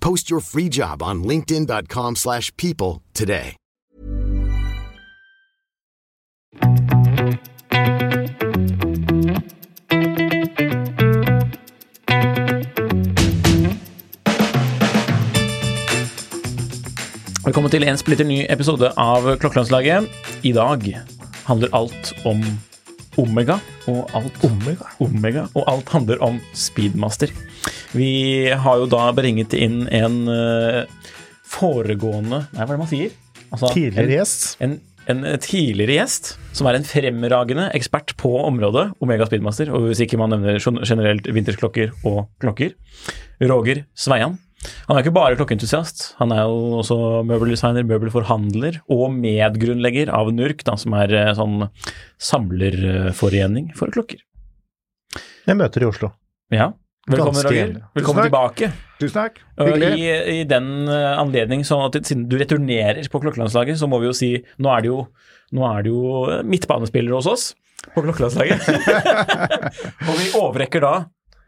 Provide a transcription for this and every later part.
Post your free job on linkedin.com/people slash people today. Velkommen til en splitter ny episode av Klokkelandslaget. I dag handler alt om Omega, og alt, Omega? Omega, og alt handler om Speedmaster. Vi har jo da bringet inn en eh, foregående Nei, hva er det man sier? Altså, Tidligere gjest. En, en tidligere gjest som er en fremragende ekspert på området Omega Speedmaster, og hvis ikke man nevner generelt vintersklokker og klokker, Roger Sveian. Han er ikke bare klokkeentusiast, han er jo også møbeldesigner, møbelforhandler og medgrunnlegger av NURK, da, som er eh, sånn samlerforening for klokker. Jeg møter i Oslo. Ja, velkommen Roger. Velkommen tilbake. Tusen takk. Hyggelig. I, I den eh, anledning, sånn at siden du returnerer på klokkelandslaget, så må vi jo si nå er det jo, nå er det jo eh, midtbanespillere hos oss på klokkelandslaget. og vi overrekker da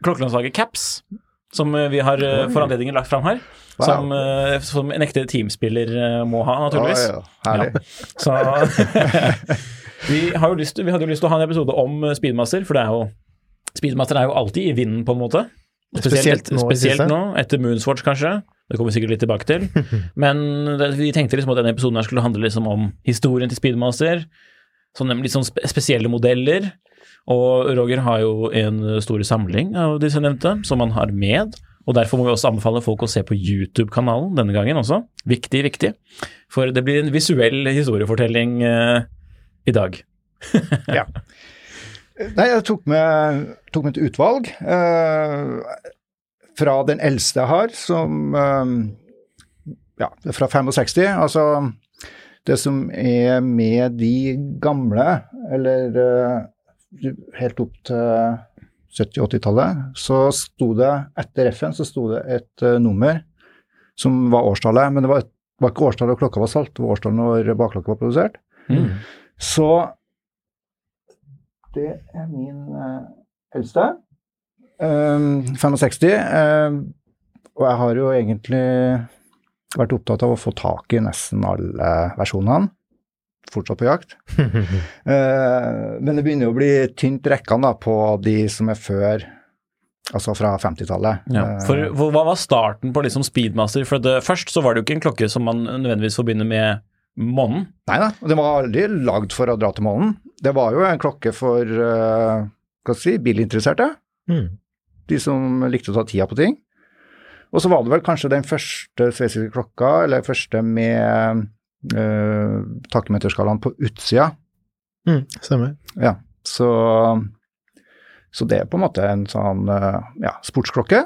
klokkelandslaget Caps, som eh, vi har eh, for anledningen lagt fram her. Wow. Som, eh, som en ekte teamspiller må ha, naturligvis. Oh, ja. Herlig. Så vi, lyst, vi hadde jo lyst til å ha en episode om Speedmaster, for det er jo Speedmaster er jo alltid i vinden, på en måte. Spesielt nå spesielt nå, etter Moonswatch kanskje. Det kommer vi sikkert litt tilbake til. Men det, vi tenkte liksom at denne episoden skulle handle liksom om historien til Speedmaster. Sånne litt sånn spesielle modeller. Og Roger har jo en stor samling av disse nevnte, som han har med. Og derfor må vi også anbefale folk å se på YouTube-kanalen denne gangen også. Viktig, viktig. For det blir en visuell historiefortelling eh, i dag. Ja. Nei, jeg tok med, tok med et utvalg eh, fra den eldste jeg har, som eh, Ja, fra 65. Altså det som er med de gamle, eller eh, helt opp til 70-80-tallet, så sto det etter F-en så sto det et uh, nummer som var årstallet, men det var, var ikke årstallet og klokka var salt, det var årstallet når bakklokka var produsert. Mm. Så det er min uh, eldste. Um, 65. Um, og jeg har jo egentlig vært opptatt av å få tak i nesten alle versjonene. Fortsatt på jakt. Eh, men det begynner jo å bli tynt rekkene på de som er før, altså fra 50-tallet. Ja. Eh, hva var starten på liksom Speedmaster? For det, først så var det jo ikke en klokke som man nødvendigvis forbinder med månen. Nei da, den var aldri lagd for å dra til månen. Det var jo en klokke for uh, hva skal si, bilinteresserte. Mm. De som likte å ta tida på ting. Og så var det vel kanskje den første sveitsiske klokka, eller første med uh, takkemeterskalaen på utsida. Mm, stemmer. Ja, så, så det er på en måte en sånn eh, ja, sportsklokke,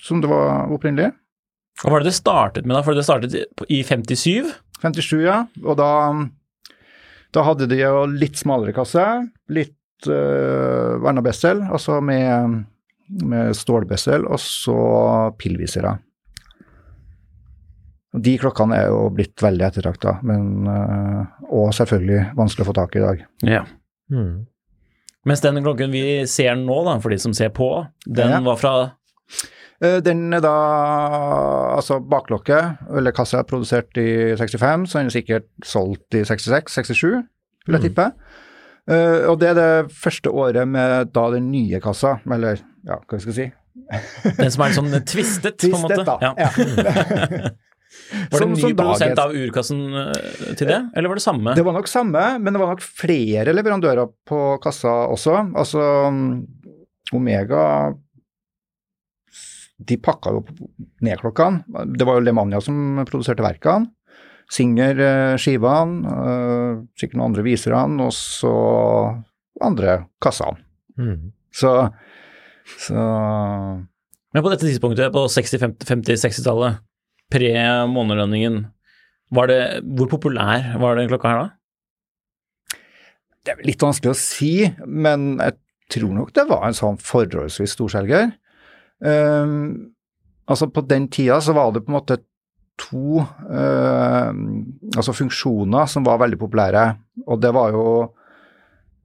som det var opprinnelig. Hva var det det startet med da? For det startet i 57? 57, ja. Og da, da hadde de jo litt smalere kasse, litt uh, verna bessel, altså med, med stålbessel, og så pillvisere. De klokkene er jo blitt veldig ettertrakta, men uh, og selvfølgelig vanskelig å få tak i i dag. Ja. Mm. Mens den klokken vi ser nå, da, for de som ser på, den Ja. var fra Eh, Den er da altså baklokket, eller kassa er produsert i 65, så den er sikkert solgt i 66-67, vil jeg tippe. Eh, og det er det første året med da den nye kassa, eller ja, hva skal jeg si. den som er sånn twistet, på en måte. Da. Ja. Ja. Var det Som- som produsent av urkassen eh, til det, eller var det samme? Det var nok samme, men det var nok flere leverandører på kassa også. Altså mm, Omega De pakka jo ned klokkene. Det var jo Lemania som produserte verkene. Singer eh, skivene, eh, sikkert noen andre viserne, og så andre kassene. Mm. Så, så Men på dette tidspunktet, på 60-, 50-, 60-tallet, pre månedlønningen, hvor populær var den klokka her da? Det er litt vanskelig å si, men jeg tror nok det var en sånn forholdsvis storselger. Um, altså på den tida så var det på en måte to uh, altså funksjoner som var veldig populære, og det var jo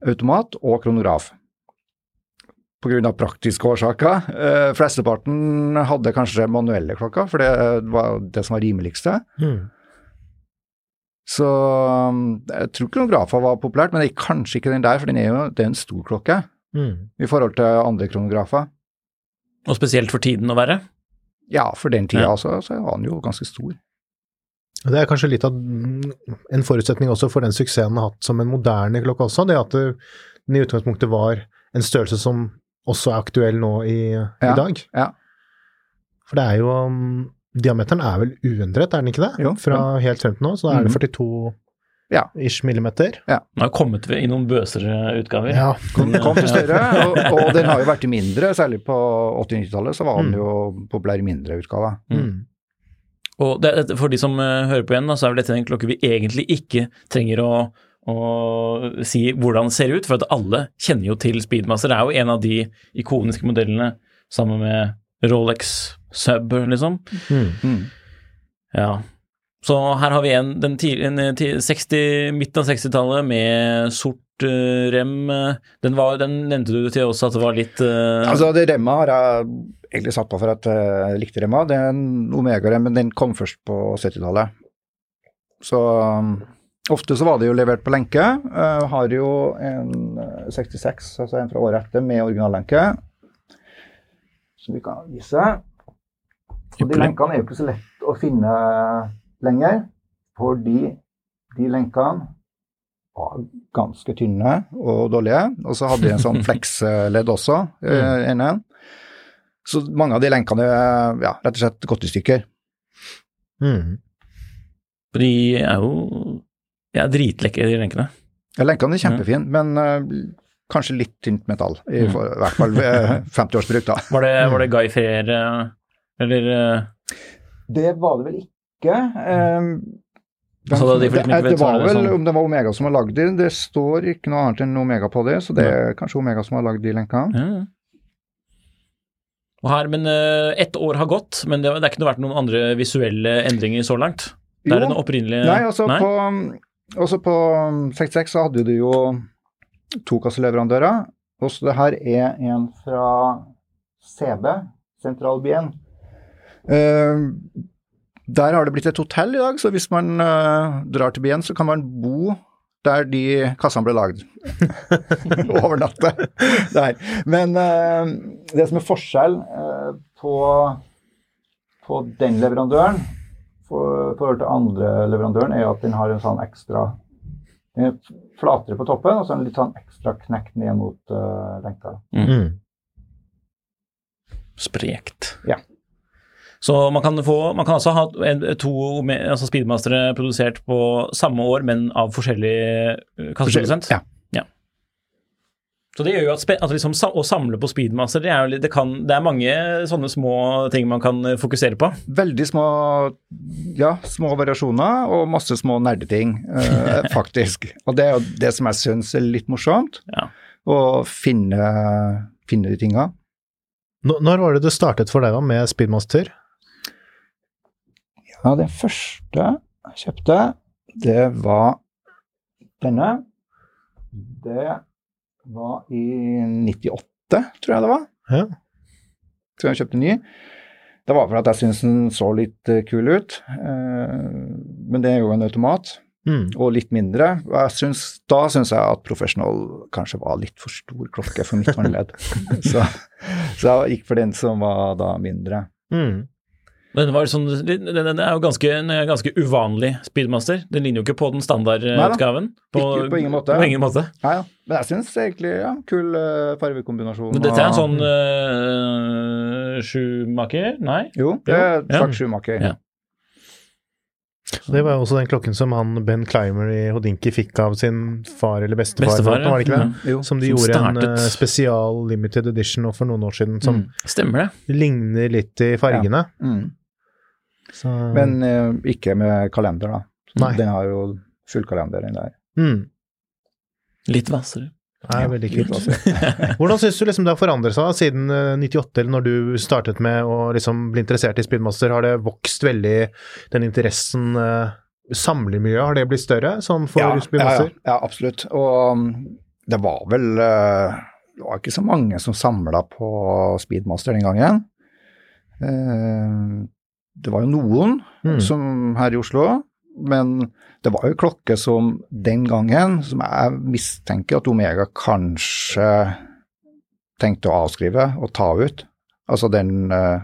automat og kronograf. Av praktiske årsaker. Uh, flesteparten hadde kanskje manuelle klokker, for det var det som var rimeligste. Mm. Så um, jeg tror kronografer var populært, men det er kanskje ikke den der, for den er jo det er en stor klokke Mm. i forhold til andre kronografer. Og spesielt for tiden å være? Ja, for den tida Ja. så, så var den jo ganske stor. Det er kanskje litt av en forutsetning også for den suksessen den har hatt som en moderne klokke også, det at den i utgangspunktet var en størrelse som også er aktuell nå i, Ja, i dag. ja. For det er jo um, Diameteren er vel uendret, er den ikke det? Jo, Fra helt frem til nå, så da er det Mhm. 42 Ja. ish millimeter. Den har kommet i noen bøsere utgaver. Ja. Kom, kom til større, og, og den har jo vært i mindre, særlig på 80-90-tallet så var den Mm. jo populær i mindre utgaver. Mm. Og det, for de som eh, hører på igjen, da, så er vel dette en klokke vi egentlig ikke trenger å, å si hvordan det ser ut, for at alle kjenner jo til Speedmaster. Det er jo en av de ikoniske modellene sammen med Rolex Sub, liksom. Mm. Mm. Ja. Så her har vi en, den en, eh, 60, midten av 60-tallet med sort eh, rem. Den, var, den nevnte du til også at det var litt uh... Altså, det remma har jeg egentlig satt på for at jeg likte remma. Det er en Omega-rem, men den kom først på 70-tallet. Så ofte så var det jo levert på lenke. Uh, har jo en eh, 66, altså en fra året etter, med originallenke, som vi kan vise. Og de lenkene er jo ikke så lett å finne lenger, fordi de lenkene var ganske tynne og dårlige. Og så hadde de en sånn fleksledd også, uh, ene. Så mange av de lenkene er ja, rett og slett gått i stykker. Mm. De er jo ja, dritlekre, de lenkene. Ja, lenkene er kjempefine, men uh, kanskje litt tynt metall. I, Mm. for, i hvert fall ved 50-årsbruk, da. Var det, var det Guy Freer eh, eller eh, Det var det vel ikke. Um, Altså, da de det, vet, det er var vel sånn- om det var Omega som har lagd de. Det står ikke noe annet enn Omega på det, så det er kanskje Omega som har lagd de lenkene. ja. Og her, men uh, ett år har gått, men det, det er ikke noe vært noen andre visuelle endringer så langt? Det er Jo. den opprinnelige Nei, altså på, også på 66 så hadde du jo to kasseleverandører. Også det her er en fra CB, Central Bien. Eh, der har det blitt et hotell i dag, så hvis man uh, drar til byen, så kan man bo der de kassene ble lagd. Overnatte der. Men uh, det som er forskjell på, på den leverandøren forhold til andre leverandøren, er at den har en sånn ekstra Den er flatere på toppen, og så en litt sånn ekstra knekt ned mot uh, lenka. Mm. Sprekt. Ja. Så man kan, få, man kan altså ha to altså speedmastere produsert på samme år, men av forskjellig eh, kasseprodusent? Ja. Så det gjør jo at, at liksom, å samle på speedmaster, det er, jo det, kan, det er mange sånne små ting man kan eh, fokusere på. Veldig små, ja, små variasjoner og masse små nerdeting, eh, faktisk. Og det er jo det som jeg syns er litt morsomt, Ja. å finne, finne de tinga. Når var det det startet for deg da med Speedmaster? Ja, den første jeg kjøpte, det var denne. Det var i 98, tror jeg det var. Ja. Så jeg kjøpte ny. Det var for at jeg syntes den så litt eh, kul ut. Eh, men det er jo en automat, Mm. og litt mindre. Syns, da syns jeg at Professional kanskje var litt for stor klokke for mitt håndledd. så, så jeg gikk for den som var da mindre. Mm. Den, var sånn, den, den er jo ganske, den er ganske uvanlig speedmaster. Den ligner jo ikke på den standardutgaven. Ikke på ingen måte. På ingen måte. Ja, ja. Men jeg syns egentlig ja, kul uh, fargekombinasjon. Men dette er en sånn øh, sjumaker? Nei? Jo, det er en slags sjumaker. Ja. Det var jo også den klokken som han Ben Clymer i Hodinki fikk av sin far eller bestefar, Bestefar, var det ikke det? Jo. Som de Som gjorde en startet- eh, spesial limited edition for noen år siden, som Mm. Stemmer det. ligner litt i fargene. Mm. Så, Men eh, ikke med kalender, da. Nei. Den har jo fullkalender, den der. mm, Litt hvassere. det er veldig kult. Hvordan syns du liksom det har forandret seg siden eh, 98, eller når du startet med å liksom bli interessert i Speedmaster? Har det vokst veldig, den interessen eh, Samlermiljøet, har det blitt større sånn for ja, ja, Speedmaster? ja, ja, absolutt. Og um, det var vel eh, Det var ikke så mange som samla på Speedmaster den gangen. Eh, det var jo noen Mm. som her i Oslo, men det var jo klokke som den gangen, som jeg mistenker at Omega kanskje tenkte å avskrive og ta ut. Altså den uh,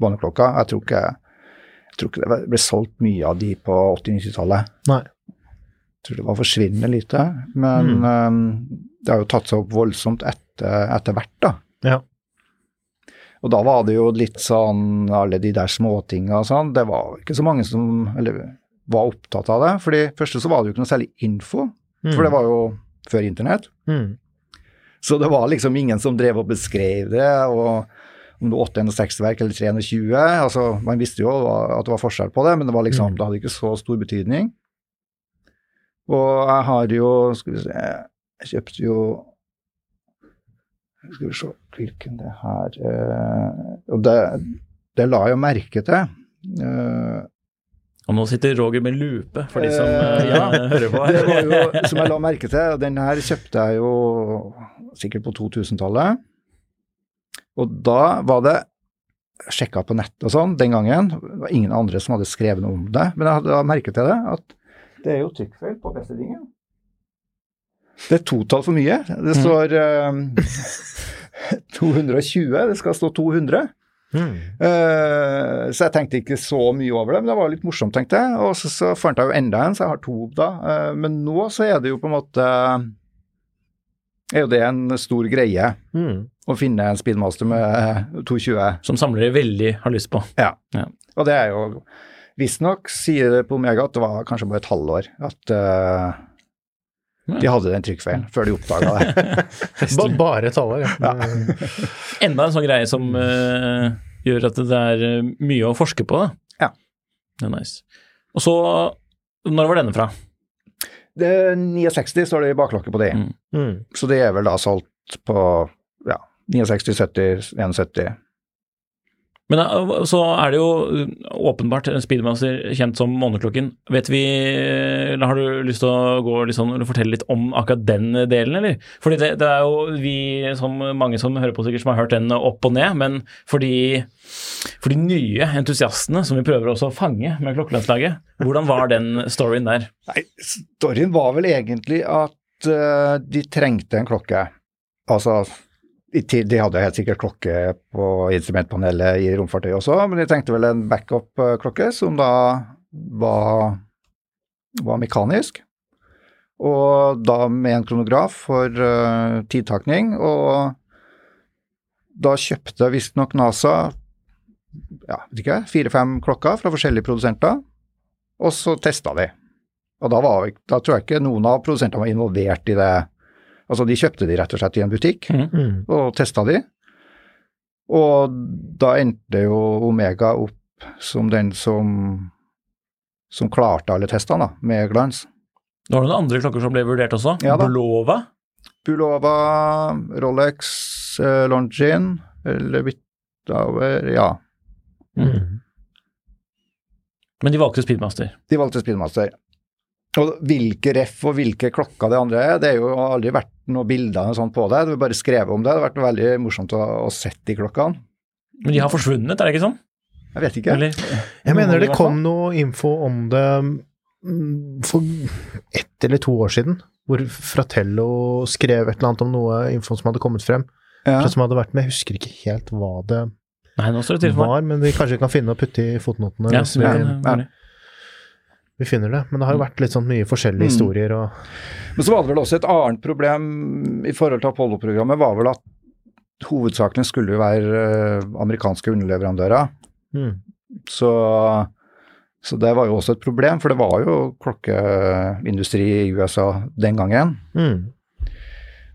baneklokka. Jeg tror ikke jeg tror ikke det ble solgt mye av de på 80-90-tallet. Nei. Jeg tror det var forsvinnende lite, men eh, det har jo tatt seg opp voldsomt etter, etter hvert, da. Ja. Og da var det jo litt sånn alle de der småtinga og sånn, det var ikke så mange som eller, var opptatt av det. For det første så var det jo ikke noe særlig info, for det var jo før internett. Mm. Så det var liksom ingen som drev og beskrev det, og om det var 860 verk eller 320, altså man visste jo at det var forskjell på det, men det var liksom, Mm. det hadde ikke så stor betydning. Og jeg har jo, skal vi se, jeg kjøpte jo, skal vi se hvilken det her, eh, og det, det la jeg merke til. Eh, Og nå sitter Roger med lupe, for de som Eh, ja. hører på. Det var jo, som jeg la merke til, den her kjøpte jeg jo sikkert på 2000-tallet. Og da var det sjekka på nett og sånn den gangen, det var ingen andre som hadde skrevet noe om det, men jeg hadde merket merke til det, at det er jo trykkfeil på bestillingen. Det er totall for mye. Det står mm. 220, det skal stå 200. Mm. Uh, så jeg tenkte ikke så mye over det, men det var litt morsomt, tenkte jeg. Og så, så fant jeg jo enda en, så jeg har to da. Uh, men nå så er det jo på en måte Er jo det en stor greie Mm. å finne en speedmaster med 220. Som samlere veldig har lyst på. Ja. Ja. Og det er jo Visstnok sier det på Omega at det var kanskje bare et halvår at eh, de hadde den trykkfeilen før de oppdaga det. Bare et halvår, ja. Enda en sånn greie som uh, gjør at det er eh, mye å forske på. Da. Ja. Det er nice. Og så, når var denne fra? Det er 69 står det i baklokket på de, Mm. Mm. så det er vel da solgt på ja, 69, 70, 71. Men eh, så er det jo eh, åpenbart en speedmaster kjent som måneklokken. Vet vi eller Har du lyst til å gå litt sånn, fortelle litt om akkurat den delen, eller? Fordi det, det er jo vi, som mange som hører på sikkert, som har hørt den opp og ned, men for de, for de nye entusiastene som vi prøver også å fange med Klokkelandslaget, hvordan var den storyen der? Nei, storyen var vel egentlig at uh, de trengte en klokke. Altså, de hadde helt sikkert klokke på instrumentpanelet i romfartøyet også, men de trengte vel en backup-klokke som da var, var mekanisk. Og da med en kronograf for uh, tidtakning, og da kjøpte visstnok NASA ja, ikke, fire-fem klokker fra forskjellige produsenter, og så testa de. Og da, var, da tror jeg ikke noen av produsentene var involvert i det. Altså, de kjøpte de rett og slett i en butikk Mm. og testa de. Og da endte jo Omega opp som den som, som klarte alle testene, da, med glans. Det var noen andre klokker som ble vurdert også. Ja. Bulova. Bulova, Rolex, eh, Longin eller Wittauer Ja, Mm. Men de valgte Speedmaster. de valgte Speedmaster. Og hvilke ref og hvilke klokker det andre er, det er jo aldri vært noen bilder og sånt på det. Det er bare skrevet om det. Det har vært veldig morsomt å, å sette de klokkene. Men de har forsvunnet, er det ikke sånn? Jeg vet ikke. Eller? Jeg mener det kom noe info om det mm, for ett eller to år siden, hvor Fratello skrev et eller annet om noe info som hadde kommet frem, Ja. som hadde vært med. Jeg husker ikke helt hva det Nei, nå står det til for meg. var, men vi kanskje kan finne og putte i fotnotene. Ja, hvis vi, ja. finner det. Men det har jo vært litt sånn mye forskjellige historier og Men så var det vel også et annet problem i forhold til Apollo-programmet, var vel at hovedsakene skulle jo være eh, amerikanske underleverandører. mm. Så, så det var jo også et problem, for det var jo klokkeindustri i USA den gangen. Mm.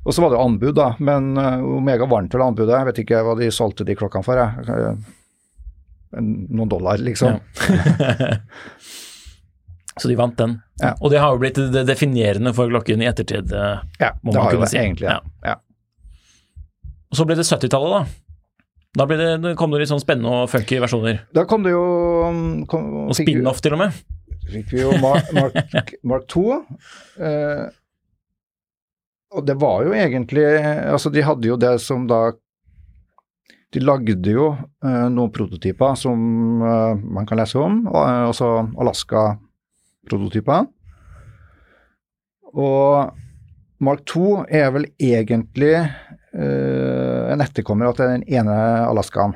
Og så var det anbud, da, men eh, Omega vant vel anbudet. Jeg vet ikke hva de solgte de klokkene for, jeg. Eh, Noen dollar, liksom. Så de vant den. Ja. Og det har jo blitt det definerende for klokken i ettertid. eh, Ja, Må det man har jo det si. egentlig. Ja. Ja. Og så ble det 70-tallet, da. Da det, kom det litt sånn spennende og funky versjoner. Da kom det jo kom, Og spin-off til og med. fikk vi jo Mark, Mark, Mark 2. Eh, og det var jo egentlig Altså, de hadde jo det som da De lagde jo eh, noen prototyper som eh, man kan lese om, altså eh, altså Alaska-prototyper. Og Mark 2 er vel egentlig uh, en etterkommer til den ene Alaskaen.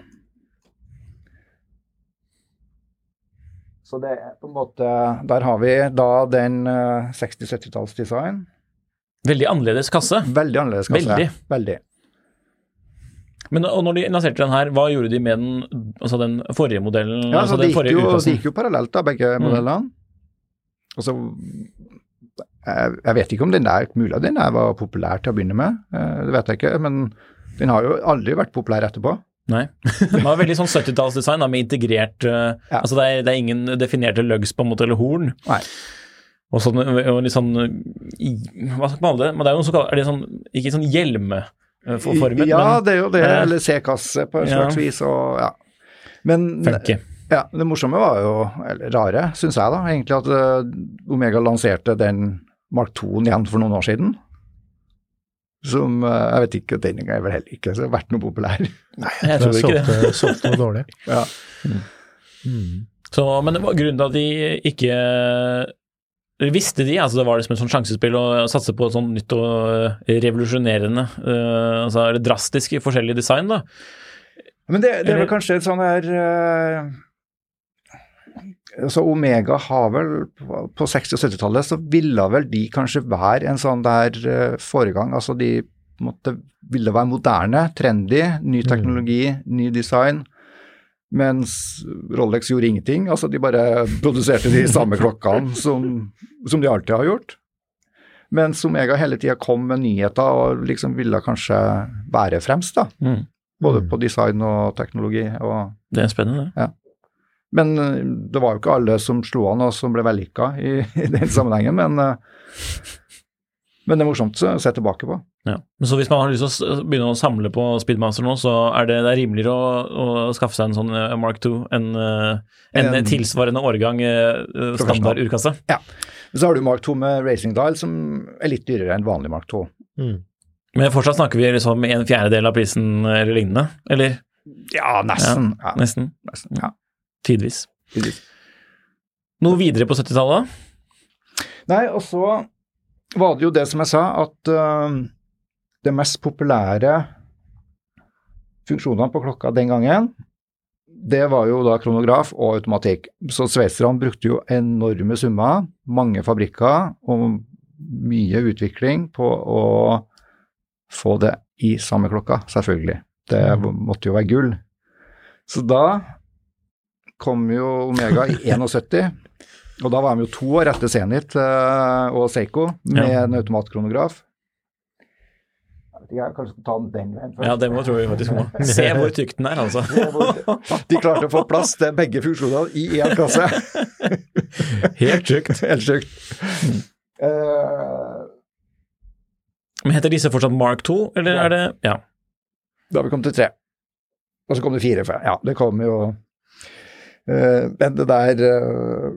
Så det er på en måte Der har vi da den eh, 60-70-tallsdesign. Veldig annerledes kasse. Veldig annerledes kasse. Veldig. Veldig. Men og når de lanserte den her, hva gjorde de med den, altså den forrige modellen? Ja, altså så de gikk, jo, de gikk jo parallelt, da, begge Mm. modellene. Og så jeg, jeg vet ikke om den der mulig din den der var populær til å begynne med, eh, det vet jeg ikke. Men den har jo aldri vært populær etterpå. Nei. Den var veldig sånn 70-tallsdesign med integrert eh, Ja. Altså det er, det er ingen definerte lugs på en måte, eller horn. Nei. Og sånn, og litt sånn Hva skal man kalle det? Men det er jo noe som kaller det sånn Ikke sånn hjelmeformen? Ja, men det er jo det. Eh, Eller C-kasse på et ja. slags vis. Og, ja. Men funky. Ja, det morsomme var jo, eller rare, syns jeg da, egentlig at eh, Omega lanserte den Mark 2-en igjen for noen år siden. Som eh, jeg vet ikke, den er vel heller ikke så vært noe populær. Jeg tror ikke det. solgte, solgte noe dårlig. Ja. Så, men det var grunnen til at de ikke Visste de, altså det var liksom et sånt sjansespill å satse på et sånt nytt og eh, revolusjonerende, uh, altså drastisk i forskjellig design, da. Men det, det er vel kanskje et sånn her eh, altså Omega har vel på på 60- og 70-tallet så ville vel de kanskje være en sånn der eh, foregang. Altså de måtte, ville være moderne, trendy, ny teknologi, ny design. Mens Rolex gjorde ingenting. Altså de bare produserte de samme klokkene som, som de alltid har gjort. Mens Omega hele tida kom med nyheter og liksom ville kanskje være fremst, da. Mm. Både Mm. på design og teknologi. Og, Det er spennende, det. Men eh, det var jo ikke alle som slo an og som ble vellykka i, i den sammenhengen. Men, eh, men det er morsomt å se tilbake på. Ja. Men så hvis man har lyst til å begynne å samle på Speedmaster nå, så er det, det er rimeligere å, å skaffe seg en sånn eh, Mark II enn en En- tilsvarende årgang standard urkasse. Ja. Så har du Mark II med Racing Dial, som er litt dyrere enn vanlig Mark II. Mm. Men fortsatt snakker vi liksom en fjerdedel av prisen eller lignende, eller Ja, nesten. Ja, nesten. nesten. Ja. Tidvis. Tidvis. Noe videre på 70-tallet? Nei, og så var det jo det som jeg sa, at uh, det mest populære funksjonene på klokka den gangen, det var jo da kronograf og automatikk. Så sveitserne brukte jo enorme summer, mange fabrikker og mye utvikling på å få det i samme klokka, selvfølgelig. Det måtte jo være gull. Så da kom jo Omega i 71. Og da var de jo to år etter Zenit eh, og Seiko med Ja. en automatkronograf. Jeg kan kanskje ta den veien først. Ja, det må tror vi faktisk må. Se hvor tykk den er, altså. De klarte å få plass til begge funksjonene i én kasse. Helt sjukt. Helt sjukt. Uh, Men heter disse fortsatt Mark 2, eller Ja. er det Ja. da har vi kommet til tre. Og så kom det fire. Ja, det kom jo eh, Men det der eh,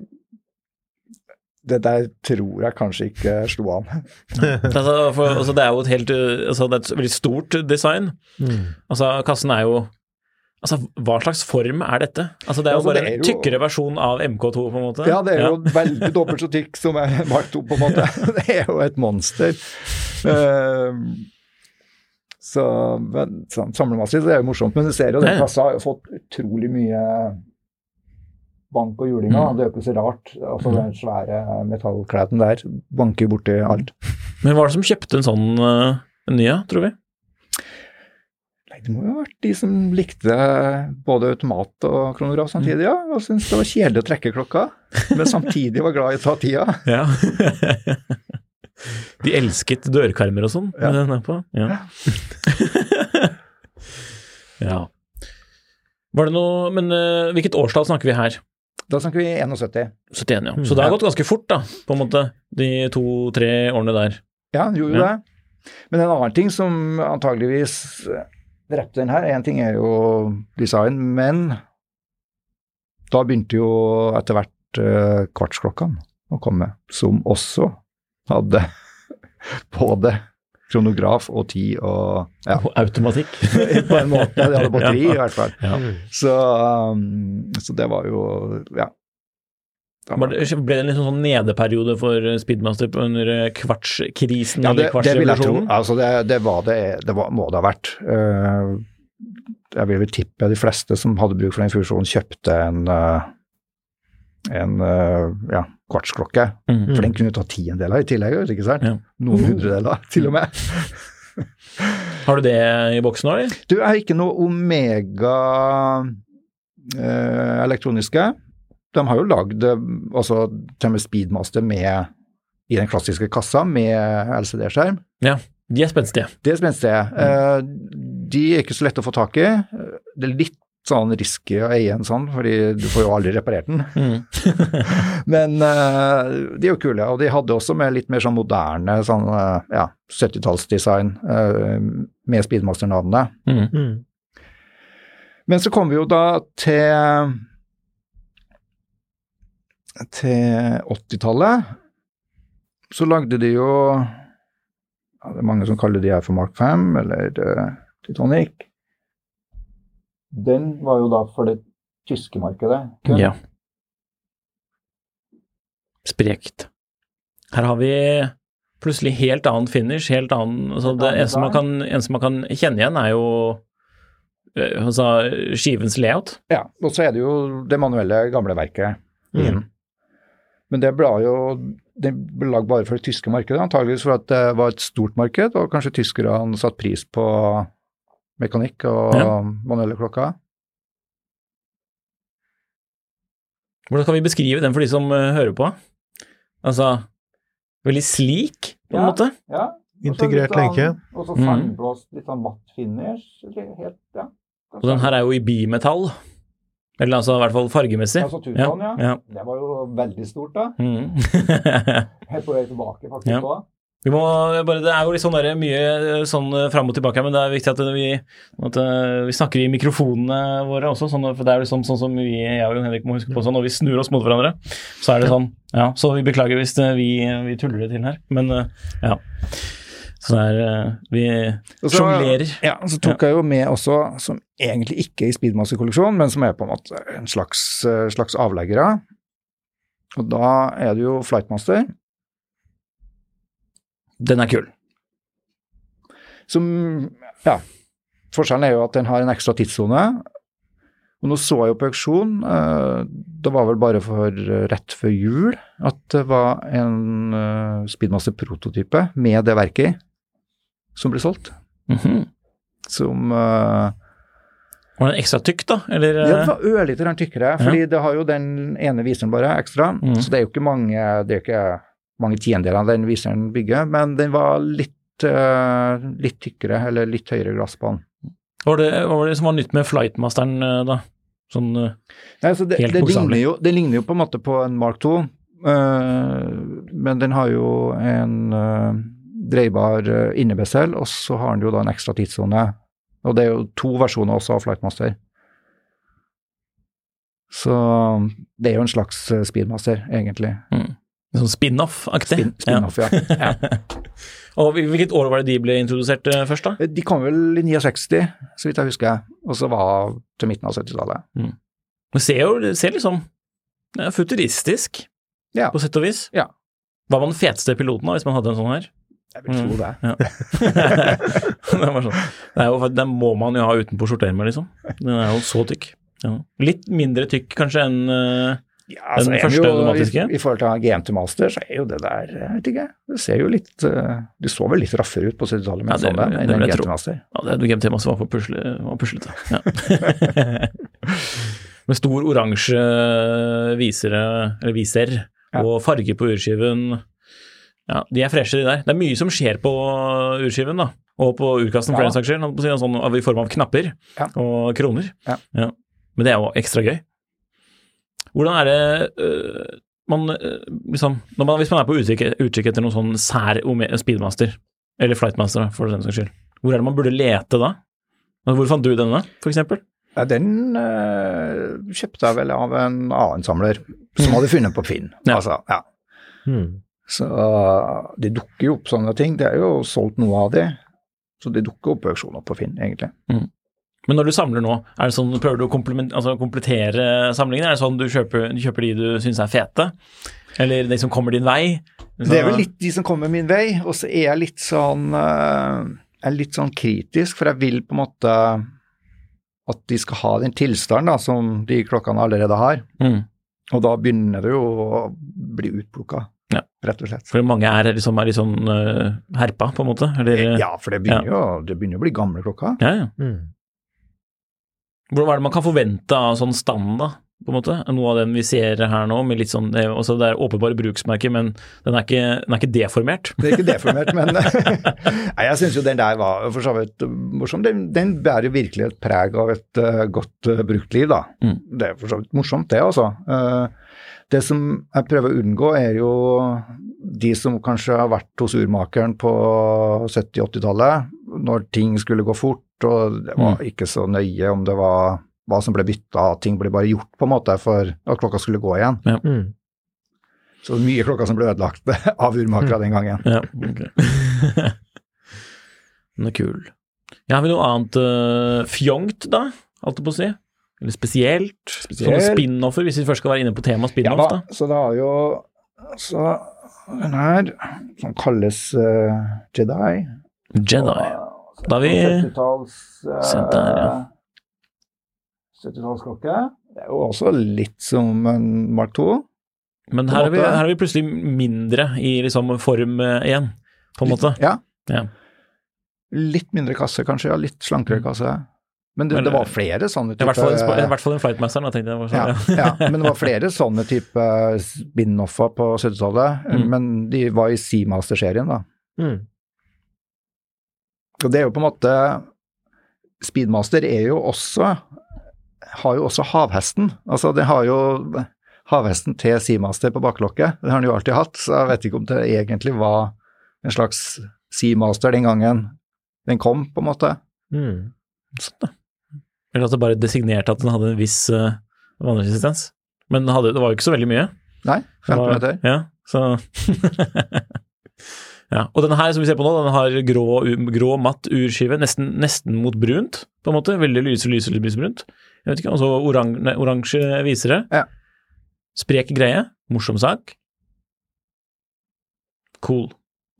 Det der tror jeg kanskje ikke slo an. Altså, for, altså, det er jo et helt altså, Det er et veldig stort design. Mm. Altså, kassen er jo Altså, hva slags form er dette? Altså, det er jo Altså, bare er jo, en tykkere versjon av MK2, på en måte. Ja, det er jo veldig dobbelt så tykk som er Mark 2, på en måte. Det er jo et monster. Uh, Så, men, så samlemessig så er det jo morsomt. Men du ser jo den Ja, ja. kassa har jo fått utrolig mye bank og julinga. Mm. Det er jo ikke så rart. Altså Den svære metallklæden der banker borti alt. Men hva er det som kjøpte en sånn uh, ny, tror vi? Nei, Det må jo ha vært de som likte både automat og kronograf samtidig, ja. Og syntes det var kjedelig å trekke klokka, men samtidig var glad i å ta tida. Ja. De elsket dørkarmer og sånn Ja. den på. Ja. ja. Var det noe Men uh, hvilket årstall snakker vi her? Da snakker vi 71. 71, ja. Så det har gått ganske fort, da, på en måte, de to-tre årene der. Ja, det gjorde jo Ja. det. Men en annen ting som antageligvis drepte den her, én ting er jo design, men da begynte jo etter hvert uh, kvartsklokkene å komme, som også hadde både kronograf og tid og ja, Og automatikk. på en måte. De hadde batteri i hvert fall. Ja. Så, um, så det var jo ja. Da Var det, ble det en litt sånn nedeperiode for Speedmaster under eh, kvartskrisen Ja, det, det vil jeg tro. Altså, det, det, var det, det var, må det ha vært. Eh, jeg vil vel tippe de fleste som hadde bruk for den fusjonen, kjøpte en, eh, en ja, kvartsklokke. Mm. For den kunne ta tiendeler i tillegg, du, ikke sant? Ja. Noen hundredeler, til og med. Har du det i boksen nå, eller? Du, jeg har ikke noe Omega eh, elektroniske. De har jo lagd altså, til og med Speedmaster med, i den klassiske kassa med LCD-skjerm. Ja, de er spenstige. De er spenstige. Eh, de er ikke så lette å få tak i. Det er litt sånn risky å eie en sånn, fordi du får jo aldri reparert den. Mm. Men uh, de er jo kule, og de hadde også med litt mer sånn moderne sånn, uh, ja, 70-tallsdesign uh, med Speedmaster-navnet. Mm. Mm. Men så kom vi jo da til til 80-tallet. Så lagde de jo ja, Det er mange som kaller de her for Mark 5 eller uh, Titanic. Den var jo da for det tyske markedet. kun. Ja. Sprekt. Her har vi plutselig helt annen finish, helt annen altså Det eneste man, kan, eneste man kan kjenne igjen, er jo eh, altså, skivens layout. Ja, og så er det jo det manuelle gamle verket Mm. Men det ble jo det ble lagd bare for det tyske markedet, antageligvis for at det var et stort marked, og kanskje tyskerne satte pris på mekanikk og Ja. manuelle klokker. Hvordan kan vi beskrive den for de som eh, hører på? Altså veldig slik, på en Ja. måte. Ja. Integrert lenke. Og så fargeblåst litt sånn matt finish. Helt, ja. Og den her er jo i bimetall. Eller altså i hvert fall fargemessig. Altså tuton, ja. ja. Det var jo veldig stort, da. Mm. Helt på vei tilbake, faktisk. Ja. også. Vi må bare, det er jo litt sånn der, mye sånn eh, fram og tilbake her, men det er viktig at vi, at eh, vi snakker i mikrofonene våre også. Sånn, for det er liksom sånn som vi, jeg og Jon Henrik må huske på sånn, når vi snur oss mot hverandre, så er det sånn. Ja, så vi beklager hvis eh, vi, vi tuller det til her, men eh, ja. Så er eh, Vi sjonglerer. Ja, så tok jeg jo med også, som egentlig ikke er i Speedmaster-kolleksjon, men som er på en måte en slags, eh, slags avleggere. Og da er det jo Flightmaster, Den er kul. som Ja, forskjellen er jo at den har en ekstra tidssone. Og nå så jeg jo på auksjon, eh, det var vel bare for eh, rett før jul, at det var en eh, Speedmaster-prototype med det verket i, som ble solgt. Mhm. Som eh, Var den ekstra tykk, da? Eller? Ja, eh, var ørlite grann tykkere, fordi det har jo den ene viseren bare ekstra. Mm. Så det er jo ikke mange, det er ikke mange tiendeler av den viseren bygger, men den var litt, eh, litt tykkere, eller litt høyere glass på den. Hva var det, hva var det som var nytt med Flightmasteren, eh, da? Sånn eh, Nei, så det, Helt bokstavelig. det ligner jo på en måte på en Mark 2, men den har jo en dreibar innebesel, og så har den jo da en ekstra tidssone. Og det er jo to versjoner også av Flightmaster. Så det er jo en slags speedmaster, egentlig. Sånn spin-off-aktig. Spin- Spin-off, ja. ja. Og hvil- hvilket år var det de ble introdusert eh, først, da? De kom vel i 69, så vidt jeg husker, og så var til midten av 70-tallet. Det ser jo det ser liksom det futuristisk, Ja. på sett og vis. Ja. Var den feteste piloten da, hvis man hadde en sånn her? Jeg vil tro det. Ja. det, sånn. det jo, den må man jo ha utenpå skjorteermet, liksom. Den er jo så tykk. Ja. Litt mindre tykk kanskje enn uh, Ja, altså, Den første jo, automatiske? I, I forhold til GM til Master, så er jo det der Jeg vet ikke. Det ser jo litt uh, Det så vel litt raffere ut på 70-tallet med Ja, det- sånn en enn en GM til Master. Ja, det GMT master var pusle, var puslete. Ja. Med stor oransje visere, eller viser, Ja. og farge på urskiven. Ja, de er freshe, de der. Det er mye som skjer på urskiven, da. Og på urkassen, for Ja. den saks skyld. Sånn, I form av knapper Ja. og kroner. Ja. Men det er jo ekstra gøy. Hvordan er det øh, man øh, liksom når man, Hvis man er på utkikk, etter noen sånn sær speedmaster, eller flightmaster, for den saks skyld, hvor er det man burde lete da? Hvor fant du denne, eksempel? Ja, den uh, kjøpte jeg vel av en annen samler som hadde funnet på Finn. Ja. Altså, ja. Hmm. Så det dukker jo opp sånne ting. Det er jo solgt noe av det. Så det dukker opp auksjoner på Finn, egentlig. Men når du samler nå, er det sånn, prøver du å altså, komplettere samlingen? Er det sånn du kjøper, du kjøper de du syns er fete? Eller de som kommer din vei? Det er vel litt de som kommer min vei, og så er jeg litt sånn uh, Jeg er litt sånn kritisk, for jeg vil på en måte at de skal ha den tilstanden da, som de klokkene allerede har. mm. Og da begynner det jo å bli utplukka, Ja. rett og slett. For mange er liksom er litt sånn øh, herpa, på en måte? Eller, Ja, for det begynner, jo, det begynner å bli gamle klokker. ja, ja. Hmm. Hvordan er det man kan forvente av sånn stand, da? På en måte? Noe av den vi ser her nå, med litt sånn Det er, også, det er åpenbare bruksmerker, men den er ikke, den er ikke deformert. Det er ikke deformert, men Nei, jeg syns jo den der var for så vidt morsom. Den, den bærer virkelig et preg av et uh, godt uh, bruktliv, da. Mm. Det er for så vidt morsomt, det, altså. Uh, det som jeg prøver å unngå, er jo de som kanskje har vært hos urmakeren på 70-80-tallet, når ting skulle gå fort, og det var ikke så nøye om det var hva som ble bytta, ting ble bare gjort på en måte for at klokka skulle gå igjen. Hmm. Så mye klokka som ble ødelagt av urmakere den gangen. Ja, ok. Den er kul. Ja, har vi noe annet uh, fjongt, da? Alt på å si? Eller spesielt? Sånne Spesielt. spin-offer, hvis vi først skal være inne på temaet spin-off, Ja da. da, så det har jo Så den her, som kalles uh, Jedi Jedi. Da vi 70-talls Se ja. 70-tallsklokke. Det er jo også litt som en Mark 2. Men her er, vi, her er vi plutselig mindre i liksom form øh, igjen, på en måte. Ja. Ja. Litt mindre kasse, kanskje. ja, Litt slankere kasse. Men det, Men, det var flere sånne I hvert fall, I hvert fall en Flightmaster, tenkte jeg. Var sånn, ja. ja, men det var flere sånne type spin-offer på 70-tallet. Mm. Men de var i Seamaster-serien, da. Hmm. Og det er jo på en måte Speedmaster er jo også har jo også havhesten. Altså den har jo havhesten til Seamaster på baklokket. Det har den jo alltid hatt, så jeg vet ikke om det egentlig var en slags Seamaster den gangen den kom, på en måte. Mm. Sånn, da. Eller at det bare designerte at den hadde en viss uh, vannresistens. Men hadde, det var jo ikke så veldig mye. Nei, Det 15 var- meter. Ja, så Ja, og denne her som vi ser på nå, den har grå, grå matt urskive, nesten, nesten mot brunt, på en måte. Veldig lyse, lyse, lysebrunt. Jeg vet ikke, Og så orang, oransje visere. Ja. Sprek greie. Morsom sak. Cool.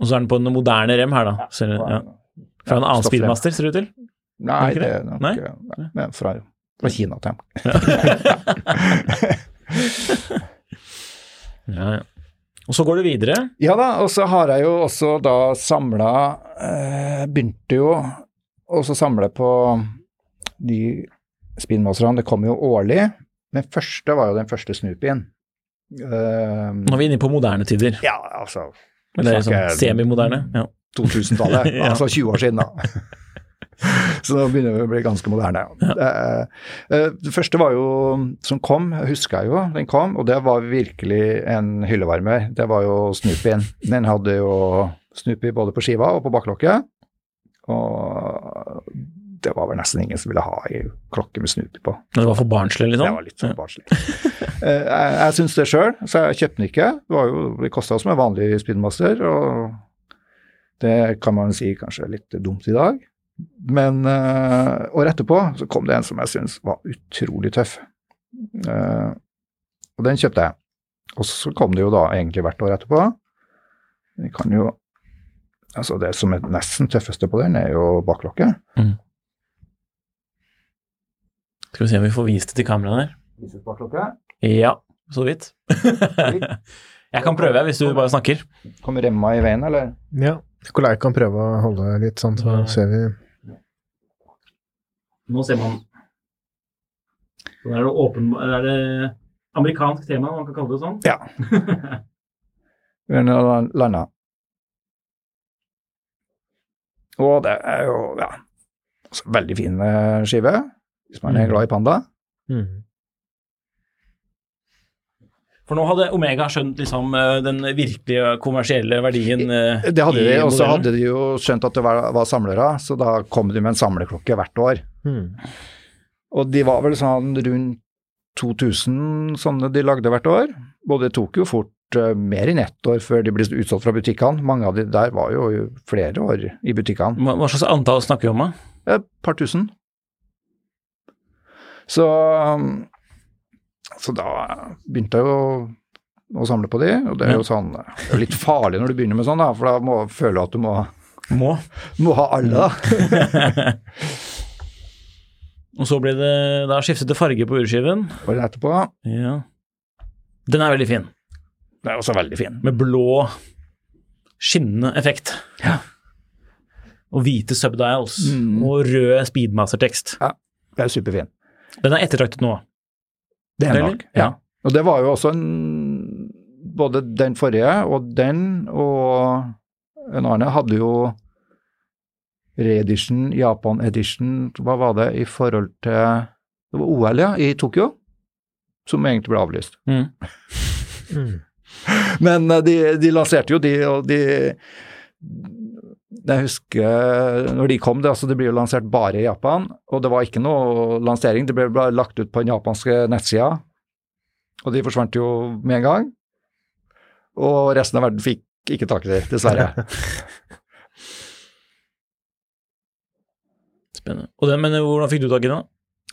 Og så er den på en moderne rem her, da. Ser, ja. Fra en annen speedmaster, ser det ut til. Nei, det er nok Nei? Ja, er fra, fra Kina dem. Ja, ja. Og så går det videre. Ja da, og så har jeg jo også da samla eh, Begynte jo også samle på de spinmasterne. Det kom jo årlig. Den første var jo den første Snoopyen. Uh, Nå er vi inne på moderne tider. ja, altså Eller sånn semimoderne. Ja. 2000-tallet, Ja. altså 20 år siden, da. Så nå begynner vi å bli ganske moderne. Eh, eh, Det første var jo, som kom, husker jeg jo, den kom, og det var virkelig en hyllevarmer. Det var jo Snoopyen. Den hadde jo Snoopy både på skiva og på baklokket. Og det var vel nesten ingen som ville ha ei klokke med Snoopy på. Det var for barnslig, liksom? Det var litt for barnslig. Eh, jeg jeg syns det sjøl, så jeg kjøpte den ikke. Det, var jo, det kosta som en vanlig Speedmaster, og det kan man si kanskje er litt dumt i dag. Men uh, året etterpå så kom det en som jeg syntes var utrolig tøff. Uh, og den kjøpte jeg. Og så kom det jo da egentlig hvert år etterpå. Vi kan jo Altså det som er nesten tøffeste på den, er jo baklokket. Skal vi se om vi får vist det til kameraet der. Vises baklokket. Ja, så vidt. jeg kan prøve hvis du bare snakker. Kommer remma i veien, eller? Ja. Nikolai kan prøve å holde litt sånn, så ser vi Nå ser man Så er det åpen Er det amerikansk tema, man kan kalle det sånn? Ja. Vi har landa. Og det er jo, ja, altså, veldig fin eh, skive, hvis man er Mm. glad i panda. mm. For nå hadde Omega skjønt liksom eh, den virkelige kommersielle verdien eh, Det hadde de, og så hadde de jo skjønt at det var, var samlere, så da kom de med en samleklokke hvert år. Hmm. Og de var vel sånn rundt 2000 sånne de lagde hvert år. Og det tok jo fort uh, mer enn ett år før de ble utsolgt fra butikkene. Mange av de der var jo flere år i butikkene. Hva hva slags antall snakker vi om, da? Et par tusen. Så, så da begynte jeg jo å samle på de, og det er jo sånn det er litt farlig når du begynner med sånn, da, for da må, føler du at du må, Må. må ha alle. da. Og så ble det da skiftet det farge på urskiven. Året etterpå. Ja. Den er veldig fin. Den er også veldig fin. Med blå, skinnende effekt. Ja. Og hvite subdials. Mm. Og rød speedmaster-tekst. Det er superfin. Den er ettertraktet nå. Det er nok. Ja. Og det var jo også en Både den forrige og den og en annen hadde jo reedition, Japan edition, hva var det i forhold til Det var OL, ja, i Tokyo, som egentlig ble avlyst. Mm. Mm. Men eh, de, de lanserte jo de, og de Jeg husker når de kom, det, altså det ble jo lansert bare i Japan, og det var ikke noe lansering. Det ble bare lagt ut på den japanske nettsida, og de forsvant jo med en gang. Og resten av verden fikk ikke tak i dem, dessverre. Spennende. Og den, men hvordan fikk du tak i den?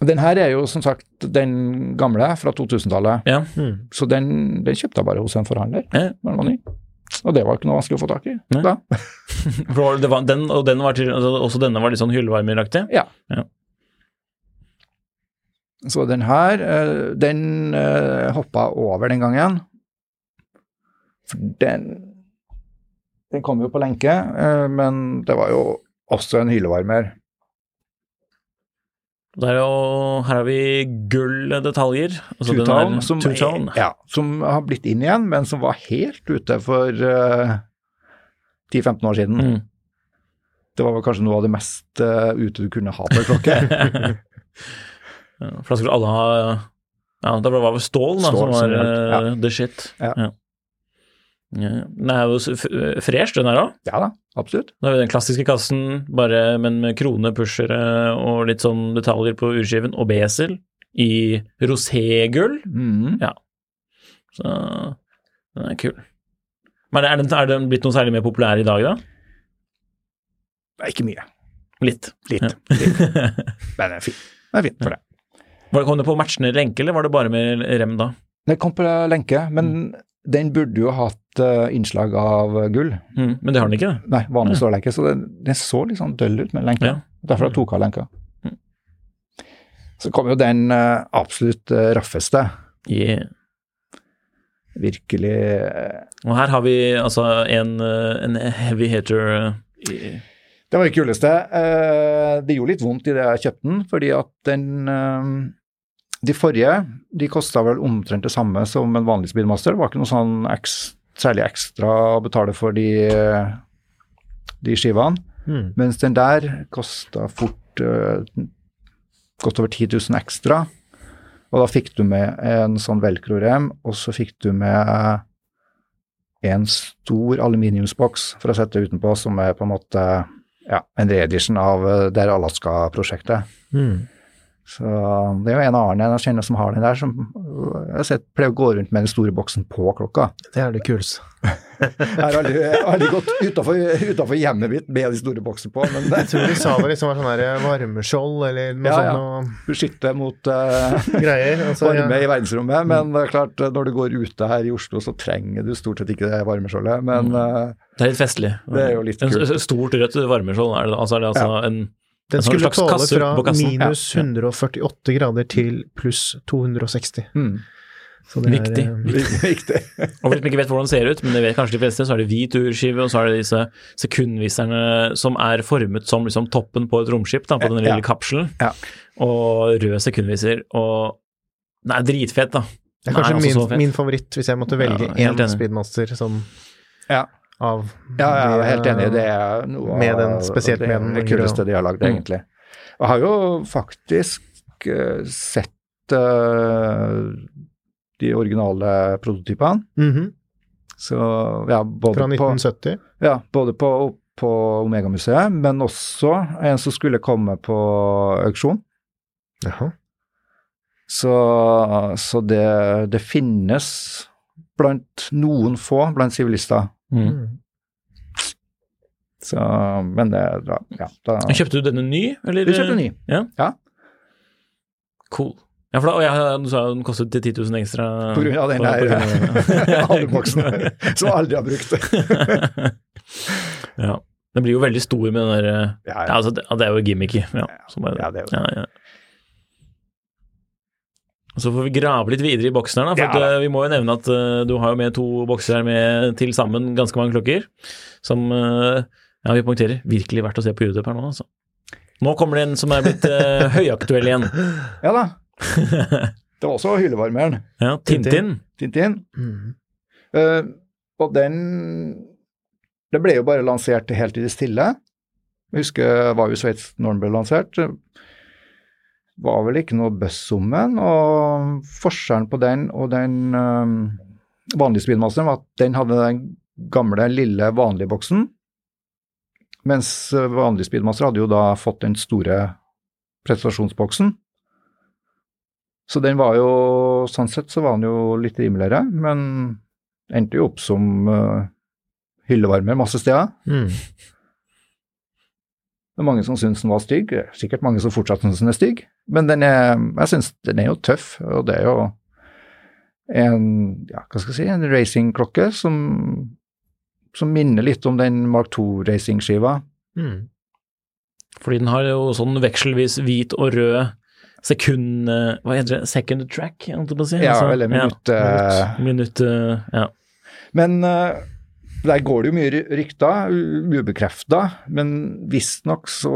Den her er jo som sagt den gamle fra 2000-tallet, Ja. Mm. så den, den kjøpte jeg bare hos en forhandler. Ja. den var ny. Og det var ikke noe vanskelig å få tak i. Nei. Da. Var, den, og den var til, altså, også denne var litt sånn hyllevarmeraktig? Ja. Ja. Så den her, eh, den eh, hoppa over den gangen. For den Den kom jo på lenke, eh, men det var jo også en hyllevarmer. Det jo, her har vi gull-detaljer. Altså, den er- som, ja, som har blitt inn igjen, men som var helt ute for uh, 10-15 år siden. Mm. Det var vel kanskje noe av det mest uh, ute du kunne ha på en klokke. Ja, for da skulle alle ha Ja, da var det vel stål, da, Stål som var uh, gjaldt, eh, the shit. Ja. Ja. Ja. Den er jo fresh, den her òg. ja da, absolutt. Da har vi den klassiske kassen, bare, men med krone, pushere og litt sånn detaljer på urskiven, og besel i roségull. Mhm. Så den er kul. Men er den, er den blitt noe særlig mer populær i dag, da? Ikke mye. Litt. Litt. Ja. litt. Men den er fin. Den er fin for det. Var det, kom det på matchende lenke, eller var det bare med rem da? Det kom på lenke, men den burde jo hatt uh, innslag av gull. Mm, men det har den ikke. Nei, vanlig stålenke. så den, den så litt sånn døll ut med lenka. Ja. Derfor jeg tok av lenka. Mm. Så kom jo den uh, absolutt uh, raffeste. Yeah. Virkelig Og her har vi altså en, en heavy hitter eh, i Det var det kuleste. Det gjorde litt vondt i det jeg kjøpte den, fordi at den De forrige de kosta vel omtrent det samme som en vanlig Speedmaster. Det var ikke noe sånn eks, særlig ekstra å betale for de, de skivene. Mm. Mens den der kosta fort uh, godt over 10 000 ekstra. Og da fikk du med en sånn velcro-rem, og så fikk du med en stor aluminiumsboks for å sette utenpå, som er på en måte ja, en reedition av eh, det Alaska-prosjektet. Mm. Så det er jo en annen jeg kjenner som har den der, som jeg har sett pleier å gå rundt med den store boksen på klokka. Det er det kuleste. Jeg har aldri, aldri gått utenfor, hjemmet mitt med de store boksen på, men det Jeg tror de sa det liksom var sånn der varmeskjold eller noe Ja, ja. sånt noe beskytter mot uh, greier. Altså, varme ja. i verdensrommet. Men det er klart, når du går ute her i Oslo, så trenger du stort sett ikke det varmeskjoldet. Men eh, Det er litt festlig. Det er jo litt En kult. En Stort rødt varmeskjold, er det, altså er det altså en Den en sånn skulle tåle kasse fra minus 148 grader til pluss 260. mm, Så det Viktig. Er, eh, viktig. Og Hvis man ikke vet hvordan det ser ut, men det vet kanskje de fleste, så er det hvit urskive, og så er det disse sekundviserne som er formet som liksom toppen på et romskip, da, på den lille Ja. kapselen, Ja. og røde sekundviser, og den er dritfett, da. det er kanskje er min, min favoritt, hvis jeg måtte velge Ja, én speedmaster som Ja. Av Ja, jeg er helt enig enig. Det er noe Med den- av spesielt det, med den det kuleste de har lagd, Mm. egentlig. Jeg har jo faktisk eh, sett uh, de originale prototypene. Mhm. Så ja, både Fra på, 1970. ja, både på, på Omega-museet, men også en som skulle komme på auksjon. Jaha. Så, så det, det finnes blant noen få blant sivilister. Mm. Mm. Så, men det da, ja, da, Kjøpte du denne ny, eller? Vi kjøpte ny. Ja? Ja. Cool. Ja, for da, og jeg, du sa den kostet 10 000 ekstra. På grunn av den der ja. halvboksen som aldri har brukt. ja. Den blir jo veldig stor med den der Ja, ja, ja. altså, det, det er jo gimmicky. Ja, Ja, det er jo ja, ja. Og Så får vi grave litt videre i boksen her, da. For Ja, at, eh, vi må jo nevne at uh, du har jo med to bokser her med til sammen ganske mange klokker. Som uh, ja, vi poengterer virkelig verdt å se på YouTube her nå, altså. Nå kommer det en som er blitt uh, høyaktuell igjen. Ja da. Det var også hyllevarmeren. Ja, Tintin. Tintin. Mhm. Eh, og den Det ble jo bare lansert helt i det stille. Jeg husker jeg var jo i Sveits når den ble lansert. Var vel ikke noe buzz om den. Og forskjellen på den og den øh, vanlige speedmasteren var at den hadde den gamle, lille, vanlige boksen. Mens eh, vanlig speedmaster hadde jo da fått den store prestasjonsboksen. Så den var jo, sånn sett så var den jo litt rimeligere, men endte jo opp som uh, hyllevarmer masse steder. Mm. Det er mange som syns den var stygg, er sikkert mange som fortsatt syns den er stygg, men den er, jeg syns den er jo tøff, og det er jo en, ja, hva skal jeg si, en racingklokke som, som minner litt om den Mark II-racingskiva. Mm. Fordi den har jo sånn vekselvis hvit og rød sekund... eh, Hva heter det? Second track, holdt jeg på å si? Ja, Altså, eller minutt. eh, Minutt, eh, ja. Men der går det jo mye ry- rykter, ubekrefta, men visstnok så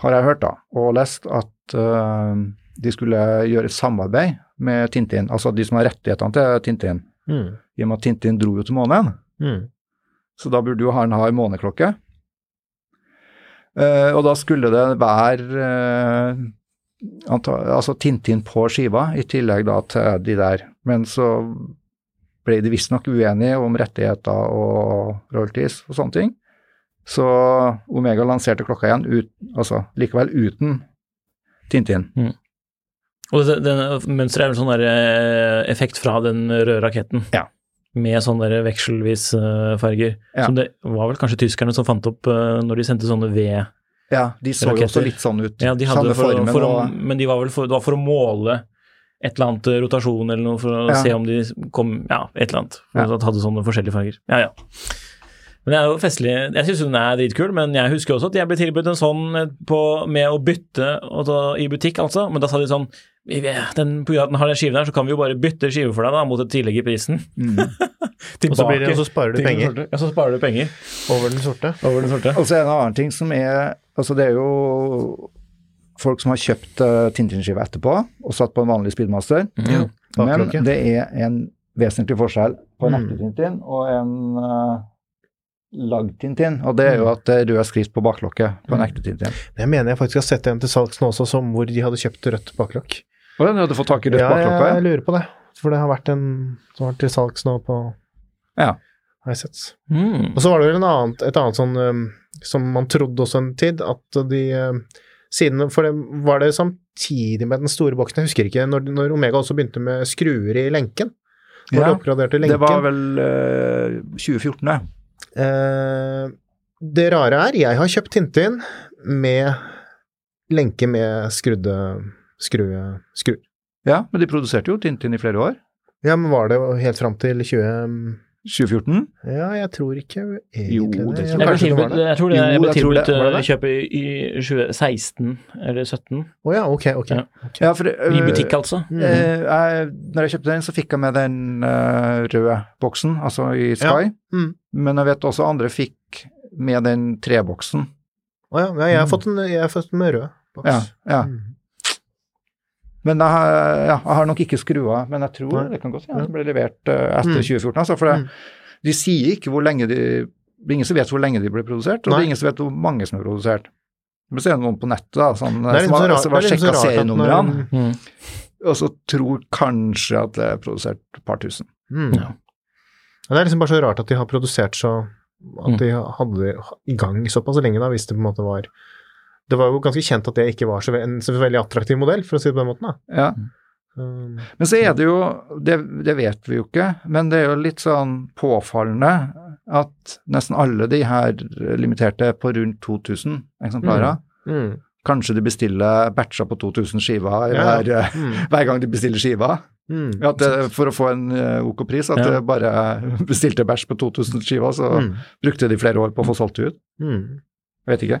har jeg hørt da, og lest at uh, de skulle gjøre et samarbeid med Tintin, altså de som har rettighetene til Tintin, Mm. i og med at Tintin dro jo til månen. Mm. Så da burde jo han ha en måneklokke. Uh, og da skulle det være uh, altså Tintin på skiva, i tillegg da til de der. Men så ble de visstnok uenige om rettigheter og royalties og sånne ting. Så Omega lanserte klokka igjen, ut, altså likevel uten Tintin. Og det, det, mønsteret er vel sånn der eh, effekt fra den røde raketten. Ja. Med sånne der vekselvis eh, farger. Ja. Som det var vel kanskje tyskerne som fant opp eh, når de sendte sånne ved... Ja, de så jo også litt sånn ut. Ja, de hadde Samme for, formen for å, og Men de var vel for, det var for å måle et eller annet rotasjon eller noe, for å Ja. se om de kom Ja, et eller annet. For Ja. at de hadde sånne forskjellige farger. Ja, ja. Men det er jo festlig. Jeg syns den er dritkul, men jeg husker også at jeg ble tilbudt en sånn eh, på, med å bytte og da, i butikk, altså. Men da sa de sånn den, På grunn av at den har den skiven her, så kan vi jo bare bytte skive for deg da, mot et tillegg i prisen. Mm. Og så, blir det, og så sparer du penger sorte. Ja, så sparer du penger over den sorte. over den sorte. Og så er det en annen ting som er Altså, det er jo folk som har kjøpt uh, Tintin-skive etterpå og satt på en vanlig speedmaster. Mm. Men det er en vesentlig forskjell på en ekte Tintin og en uh, lagd Tintin. Og det er jo at du har rød skrift på baklokket på en ekte Tintin. Det mener jeg faktisk har sett en til salgs nå også, som hvor de hadde kjøpt rødt baklokk. Og den hadde fått tak i rødt Ja, jeg, baklokka? jeg lurer på det. For det har vært en som har vært til salgs nå på Ja. Har jeg sett. Mm. Og så var det vel en annet, et annet sånn um, som man trodde også en tid, at de, um, Siden, for det, Var det samtidig med den store boksen? Jeg husker ikke. Når, når Omega også begynte med skruer i lenken? Når Ja, de oppgraderte lenken. Det var vel uh, 2014, det. Eh, det rare er, jeg har kjøpt Tintin med lenke med skrudde skrue, Skru. Ja, men de produserte jo Tintin i flere år. Ja, men var det helt fram til 20... 2014? Ja, jeg tror ikke egentlig Jo, det. Jeg, tror Jeg tilbudt, det. jeg tror det, Jo, jeg ble tilbudt å kjøpe i 2016 eller 2017. Å ja, ok, ok. Ja. Ja, for, uh, I butikk, altså. Mm. eh, jeg, når jeg kjøpte den, så fikk jeg med den uh, røde boksen, altså i Sky. Mm. Men jeg vet også andre fikk med den treboksen. Å oh, ja, jeg har fått den, jeg har fått den med rød boks. Ja, ja. Mm. Men jeg, har- ja, jeg har nok ikke skrua, men jeg tror Nei. det kan godt hende Ja. det ble levert uh, etter Mm. 2014. Altså, for det, Mm. de sier ikke hvor lenge de Det er ingen som vet hvor lenge de ble produsert, og det er ingen som vet hvor mange som er produsert. Men så er det noen på nettet da, sånn, Det er som har, som har sjekka serienumrene, Mm. og så tror kanskje at det er produsert et par tusen. Mm. Ja. Ja, Det er liksom bare så rart at de har produsert så At Mm. de hadde i gang såpass lenge, da, hvis det på en måte var Det var jo ganske kjent at det ikke var så, en så veldig attraktiv modell, for å si det på den måten. da. Ja. Um, Men så er det jo, det, det vet vi jo ikke, men det er jo litt sånn påfallende at nesten alle de her limiterte er på rundt 2000 eksemplarer. mm. Kanskje de bestiller batcher på 2000 skiver Ja, hver. Mm. hver gang de bestiller skiver. Mm. At det, for å få en eh, ok pris, at Ja. de bare bestilte batch på 2000 skiver, så Mm. brukte de flere år på å få solgt det ut. Mm. Jeg vet ikke.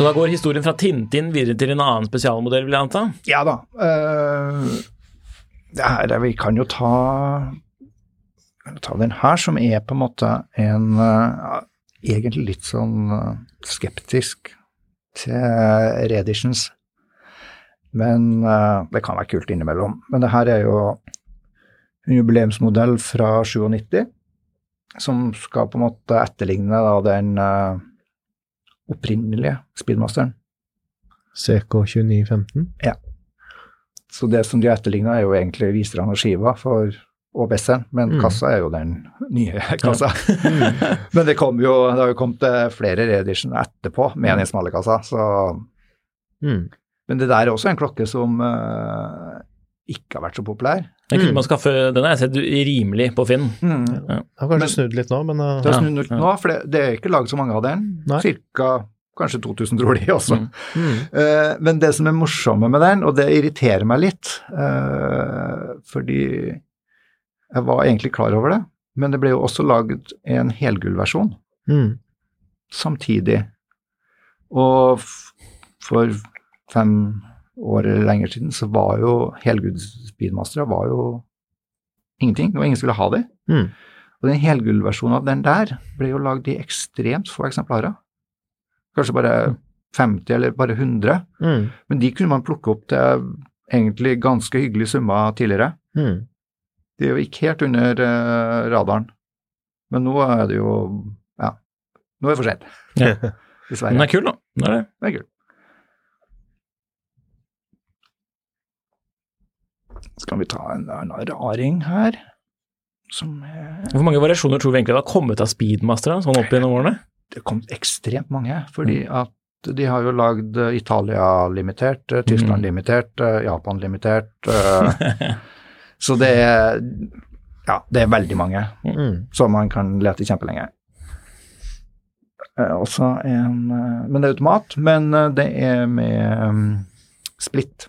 Så da går historien fra Tintin videre til en annen spesialmodell, vil jeg anta? Ja da. Uh, det her, er- vi kan jo ta, ta den her, som er på en måte en uh, Egentlig litt sånn eh, skeptisk til Redishens. Men uh, det kan være kult innimellom. Men det her er jo en jubileumsmodell fra 97, som skal på en måte etterligne da, den eh, opprinnelige Speedmasteren. CK2915. Så det som de har etterligna, er jo egentlig viserne og skiva for og Besseren, men Mm. kassa er jo den nye kassa. men det, kom jo, det har jo kommet eh, flere reedition etterpå med den smale kassa, så Mm. Men det der er også en klokke som eh, ikke har vært så populær. Den kunne Mm. man skaffe, den har jeg sett rimelig på Finn. Mm. Jeg har kanskje Men- snudd litt nå, men uh, Det har snudd snudd ja. nå, for det, det er ikke laget så mange av den. Cirka kanskje 2000, tror de også. Mm. mm. Uh, men det som er morsomme med den, og det irriterer meg litt, uh, fordi jeg var egentlig klar over det, men det ble jo også laget en helgullversjon Mm. samtidig. Og f for fem år eller lenger siden så var jo helgull-speedmastere var jo ingenting, og ingen skulle ha det. Mm. Og den helgullversjonen av den der ble jo lagd i ekstremt få eksemplarer. Kanskje bare 50 eller bare 100. Mm. Men de kunne man plukke opp til egentlig ganske hyggelige summer tidligere. Mm. De gikk helt under eh, radaren. Men nå er det jo Ja, nå er det for sent. Ja. Dessverre. Den er kul, da. Den er det. Det er kult. Skal vi ta en en raring her, som eh, Hvor mange variasjoner tror vi egentlig det har kommet av Speedmaster sånn opp gjennom årene? Det kom ekstremt mange, fordi at de har jo lagd eh, Italia limitert, eh, Tyskland Mm. limitert, eh, Japan limitert. Så det er Ja, det er veldig mange Mm. som man kan lete kjempelenge. Også en Men det er automat, men det er med um, splitt.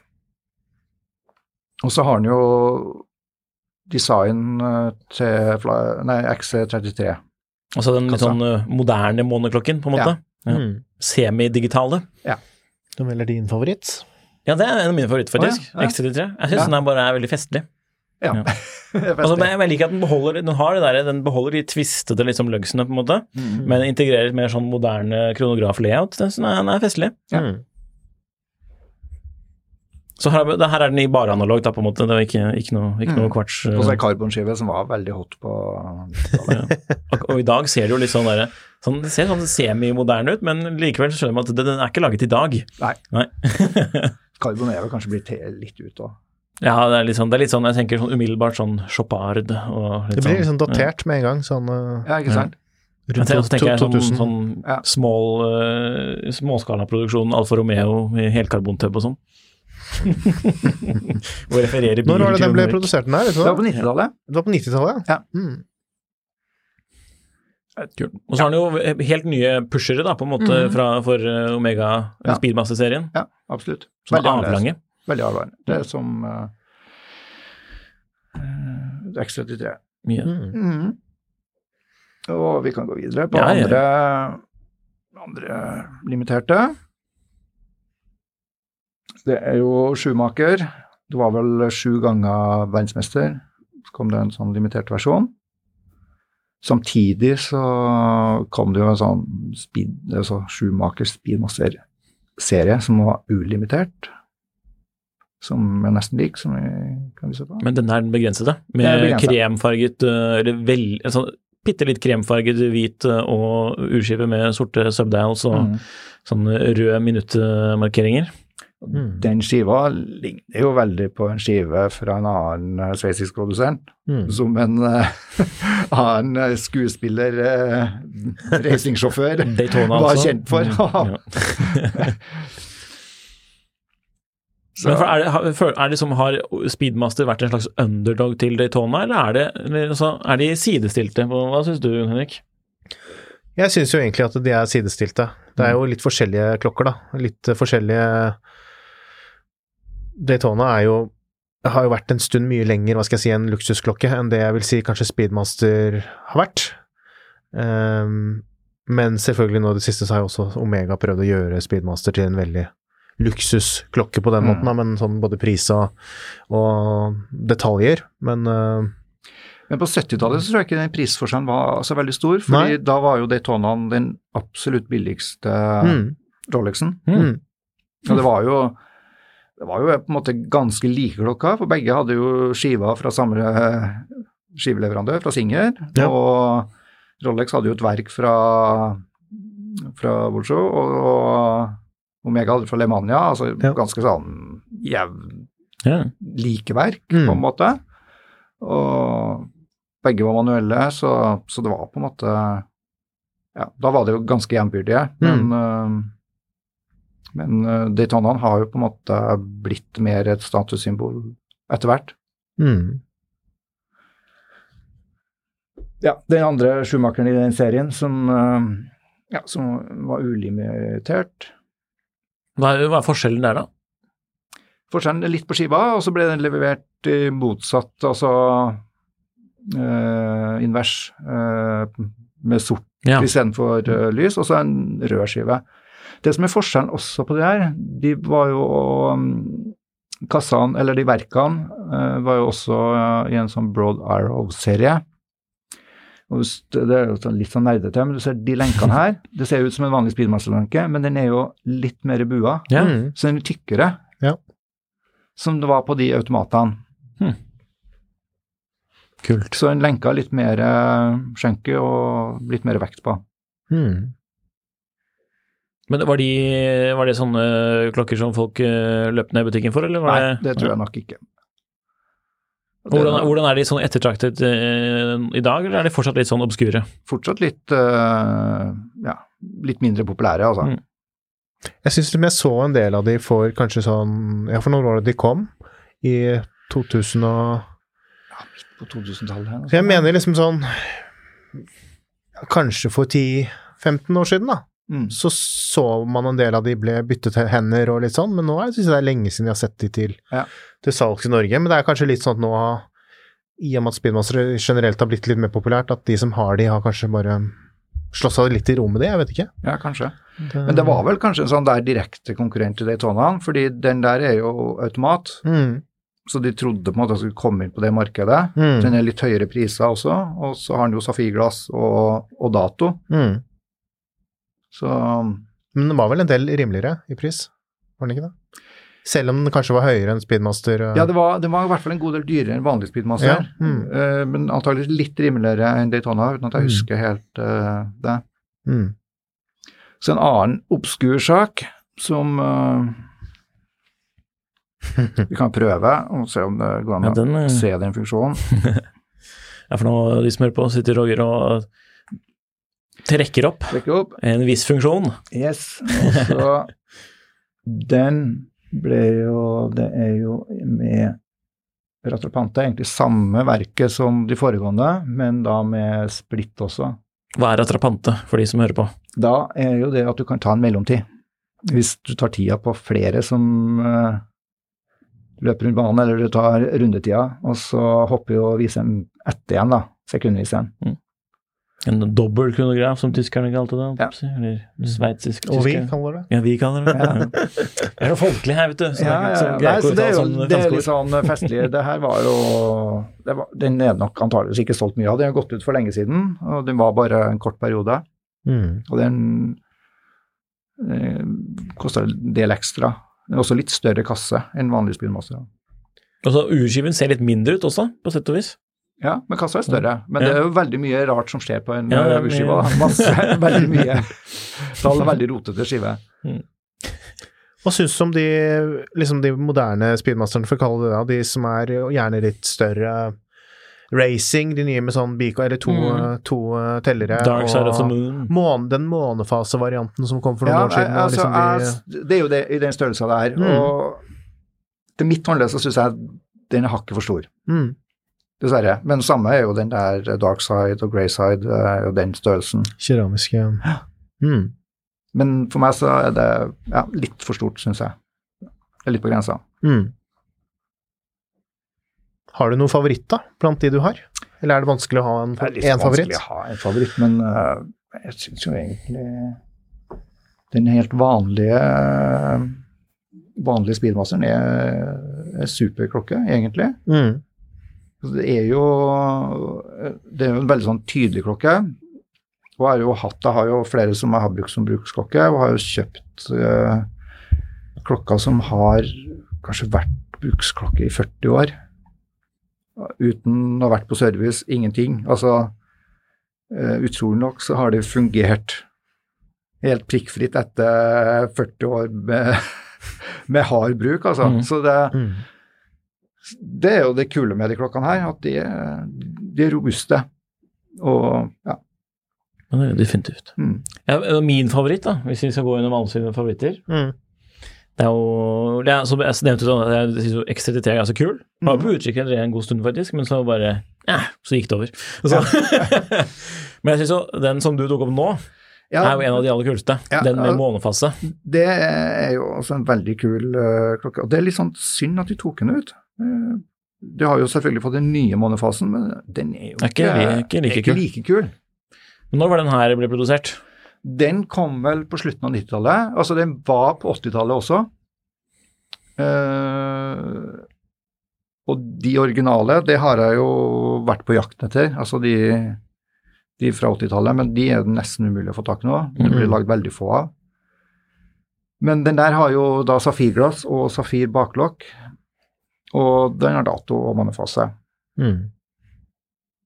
Og så har den jo design eh, til nei, XC33. Altså den litt sånn eh, moderne måneklokken, på en måte. Ja. Mm. Semidigitale. Som vel er din favoritt? Ja, det er en av mine favoritter, faktisk. Oh, ja, ja. X33. Jeg syns Ja. den er bare er veldig festlig. Ja. Ja. Er Altså, men jeg liker at den beholder, den har det der, den beholder de tvistete liksom, lugsene, på en måte, Mm. men integrerer mer sånn moderne kronograf-layout. Den den er festlig. Ja. Mm. Så her, er- her er den i bare analog, da, på en måte. Det var ikke, ikke noe, ikke noe Mm. kvarts Og så uh, en karbonskive som var veldig hot på og, og i dag ser det jo litt sånn derre sånn, Det ser sånn semimoderne ut, men likevel så skjønner man at det- den er ikke laget i dag. Nei. Nei. Karbon er vel kanskje blitt litt ut òg. Ja, det er litt sånn, det er litt sånn jeg tenker sånn umiddelbart sånn Chopard og litt Det blir litt sånn, datert med en gang, sånn uh, Ja, ikke sant? Ja. Jeg tenker, tenker jeg sånn, 2000. sånn Ja. small, uh, småskalaproduksjon, Alfa Romeo i helkarbontøbb og sånn. Og refererer bilen Når var det den ble produsert den her? Det var på 90-tallet. Det var på 90-tallet, Ja. Mm. Kult. Og så har den jo helt nye pushere, da, på en måte, fra, for uh, Omega Ja. Speedmaster-serien. Ja, absolutt. Som er avlange. Veldig avlange. Det er som uh, uh, X33. Mye. Mm. Mm. Og vi kan gå videre på ja. andre, andre limiterte. Det er jo Schumacher. Det var vel sju ganger verdensmester. Så kom det en sånn limitert versjon. Samtidig så kom det jo en sånn speed, altså Schumacher Speedmaster-serie som var ulimitert. Som er nesten lik, som vi kan vise på. Men den er den begrensede, Den med begrenset. kremfarget uh, Eller vel, en sånn bitte litt kremfarget hvit uh, og urskive med sorte subdials og Mm. sånne røde minuttmarkeringer. Mm. Den skiva ligner jo veldig på en skive fra en annen uh, sveitsisk produsent, Mm. som en uh, annen uh, skuespiller, uh, racingsjåfør, Daytona var altså. kjent for. Mm, Men for er, det, for- er det som har Speedmaster vært en slags underdog til Daytona, eller er, det, altså, er de sidestilte? Hva syns du, Henrik? Jeg syns jo egentlig at de er sidestilte. Det er jo litt forskjellige klokker, da. Litt eh, forskjellige Daytona er jo har jo vært en stund mye lenger, hva skal jeg si, en luksusklokke enn det jeg vil si kanskje Speedmaster har vært. Um, men selvfølgelig nå i det siste så har jo også Omega prøvd å gjøre Speedmaster til en veldig luksusklokke på den Mm. måten, da, men sånn både pris og, og detaljer. Men uh, Men på 70-tallet så tror jeg ikke den prisforskjellen var så veldig stor, fordi Nei. da var jo Daytonaen den absolutt billigste mm, Rolexen. mm, Og det var jo det var jo på en måte ganske like klokka, for begge hadde jo skiva fra samme eh, skiveleverandør, fra Singer. Ja. Og Rolex hadde jo et verk fra, fra Bolsjo, og, og Omega hadde fra Lemania. Altså Ja. ganske sånn jevn Ja. likeverk, Mm. på en måte. Og begge var manuelle, så, så det var på en måte Ja, da var det jo ganske jevnbyrdige, men øh, men øh, Daytonaen har jo på en måte blitt mer et statussymbol etter hvert. mm. Ja, den andre sjumakeren i den serien som, øh, ja, som var ulimitert. Hva er, hva er forskjellen der, da? Forskjellen er litt på skiva, og så ble den levert i motsatt, altså øh, invers, øh, med sort Ja. istedenfor uh, lys, og så en rød skive. Det som er forskjellen også på det her, de var jo um, Kassene, eller de verkene, eh, var jo også eh, i en sånn Broad Arrow-serie. Det er jo sånn litt sånn nerdete, men du ser de lenkene her. Det ser ut som en vanlig speedmaster-lenke, men den er jo litt mer bua, Ja. Mm. så den er tykkere. Ja. Som det var på de automatene. Kult. Så den lenka litt mer skjenke og litt mer vekt på. Mm. Men var, de, var det sånne klokker som folk eh, løp ned i butikken for, eller var Nei, det det tror jeg nok ikke. Hvordan, hvordan er de sånn ettertraktet eh, i dag, eller er de fortsatt litt sånn obskure? fortsatt litt, eh, ja, litt mindre populære, altså. Mm. Jeg syns jeg så en del av de for kanskje sånn Ja, for når var det de kom? I 2000 og på 2000-tallet. Så jeg mener liksom sånn Kanskje for 10-15 år siden, da. Mm. Så så man en del av de ble byttet hender og litt sånn, men nå syns jeg det er lenge siden jeg har sett de til, Ja. til salgs i Norge. Men det er kanskje litt sånn at nå, i og med at speedmastere generelt har blitt litt mer populært, at de som har de, har kanskje bare slåss av litt i ro med det, jeg vet ikke. Ja, kanskje. Men det var vel kanskje en sånn der direkte konkurrent til Daytonaen, fordi den der er jo automat, Mm. så de trodde på en måte at de skulle komme inn på det markedet. Mm. Den er litt høyere priser også, og så har den jo safirglass og, og dato. Mm. Så Men den var vel en del rimeligere i pris, var den ikke det? Selv om den kanskje var høyere enn Speedmaster. uh, ja, det var, det var i hvert fall en god del dyrere enn vanlig speedmaster. Ja, mm. Uh, men antagelig litt rimeligere enn Daytona, uten at jeg Mm. husker helt uh, det. mm. Så en annen obskur sak som uh, vi kan prøve og se om det går an Ja, å den, eh, se den funksjonen. Ja, for nå, de som hører på, sitter Roger og trekker opp trekker opp. en viss funksjon. Yes. Og så Den ble jo Det er jo med Rattrapante egentlig samme verket som de foregående, men da med splitt også. Hva er attrapante, for de som hører på? Da er jo det at du kan ta en mellomtid. Hvis du tar tida på flere som uh, løper rundt banen, eller du tar rundetida, og så hopper jo viseren etter igjen, da. Sekundviseren. En dobbel kronograf, som tyskerne kalte det? Ja. Eller sveitsisk Og vi kaller det. Ja, vi kaller det ja. Det er noe folkelig her, vet du. Så Ja, ja, ja. Nei, så det er jo sånn det er litt sånn festlig. Det her var jo det var, Den er nok antakeligvis ikke solgt mye av. Den har gått ut for lenge siden, og den var bare en kort periode. Mm. Og den eh, kosta en del ekstra. Den er også litt større kasse enn vanlig Speedmaster. Og så urskiven ser litt mindre ut også, på sett og vis. Ja, men kassa er større. Men det er jo veldig mye rart som skjer på en Ja, er mye- Masse, veldig mye tall er veldig rotete skive. Hva syns du om de, liksom de moderne speedmasterne, for å kalle det det, de som er gjerne litt større racing, de nye med sånn biko, eller to, Mm. to uh, tellere, Dark Side of the Moon. måne, den månefasevarianten som kom for noen Ja, år siden. altså, liksom de, jeg, det er jo det i den størrelsen det er. Mm. Og til mitt håndledd så syns jeg den er hakket for stor. mm, Dessverre. Men samme er jo den der dark side og grey side, og den størrelsen. keramiske mm. Men for meg så er det ja, litt for stort, syns jeg. Det er litt på grensa. Mm. Har du noen favoritt, da, blant de du har? Eller er det vanskelig å ha en, Det er litt en favoritt? vanskelig å ha en favoritt, men uh, jeg syns jo egentlig den helt vanlige vanlige speedmasteren er, er superklokke, egentlig. Mm. Det er jo det er jo en veldig sånn tydelig klokke. Og har jo hatt, jeg har jo flere som jeg har brukt som bruksklokke, og har jo kjøpt eh, klokker som har kanskje vært bruksklokke i 40 år. Uten å ha vært på service, ingenting. Altså, eh, utrolig nok så har det fungert helt prikkfritt etter 40 år med, med hard bruk, altså. Mm. Så det, Mm. Det er jo det kule med de klokkene her, at de, er- de er robuste. Og ja. Ja, det er Definitivt. Mm. Ja, min favoritt, da, hvis vi skal gå gjennom alle sine favoritter Mm. Det er jo det er, Som jeg nevnte, sånn, jeg syns jo X33 er ganske kul. Var Mm. på utkikk etter det en god stund, faktisk, men så bare ja, Så gikk det over. Så, men jeg syns jo den som du tok opp nå, Ja, er jo en av de aller kuleste. Ja, den med månefase. Det er jo også en veldig kul uh, klokke. Og det er litt sånn synd at de tok den ut. Uh, de har jo selvfølgelig fått den nye månefasen, men den er jo Er ikke ikke, ikke like er ikke kul. like kul. Men når var den her ble produsert? Den kom vel på slutten av 90-tallet. Altså, den var på 80-tallet også. Uh, og de originale, det har jeg jo vært på jakt etter. Altså de, de fra 80-tallet, men de er nesten umulig å få tak i nå. Det blir Mhm. lagd veldig få av. Men den der har jo da safirglass og safir baklokk, og den har dato og månefase. Mm.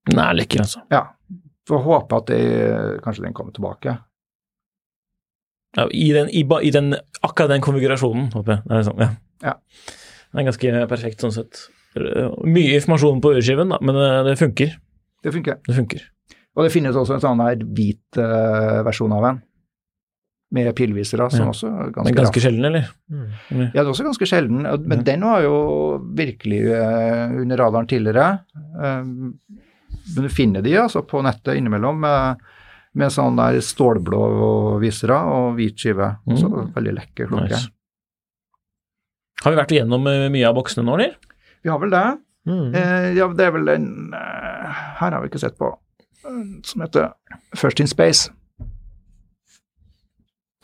Den er lekker, altså. Ja. Får håpe at det, kanskje den kommer tilbake. Ja, i, den, i, I den, akkurat den konfigurasjonen, håper jeg. Det er sånn, ja. Ja. Det er ganske perfekt sånn sett. Mye informasjon på øreskiven, men det, det funker. Det funker. Det funker. Og det finnes også en sånn her hvit uh, versjon av en, med pillvisere, som Ja. også er ganske, Men ganske raff. sjelden, eller? Mm. Ja, det er også ganske sjelden, Men men den var jo virkelig uh, under radaren tidligere. Eh, men du finner de altså på nettet innimellom med, med sånn der stålblå visere og hvit skive. Mm. Så veldig lekker klokke. Nice. Har vi vært igjennom mye av boksene nå, eller? Vi har vel det. Mm. Eh, ja, det er vel den Her har vi ikke sett på. Som heter First in Space.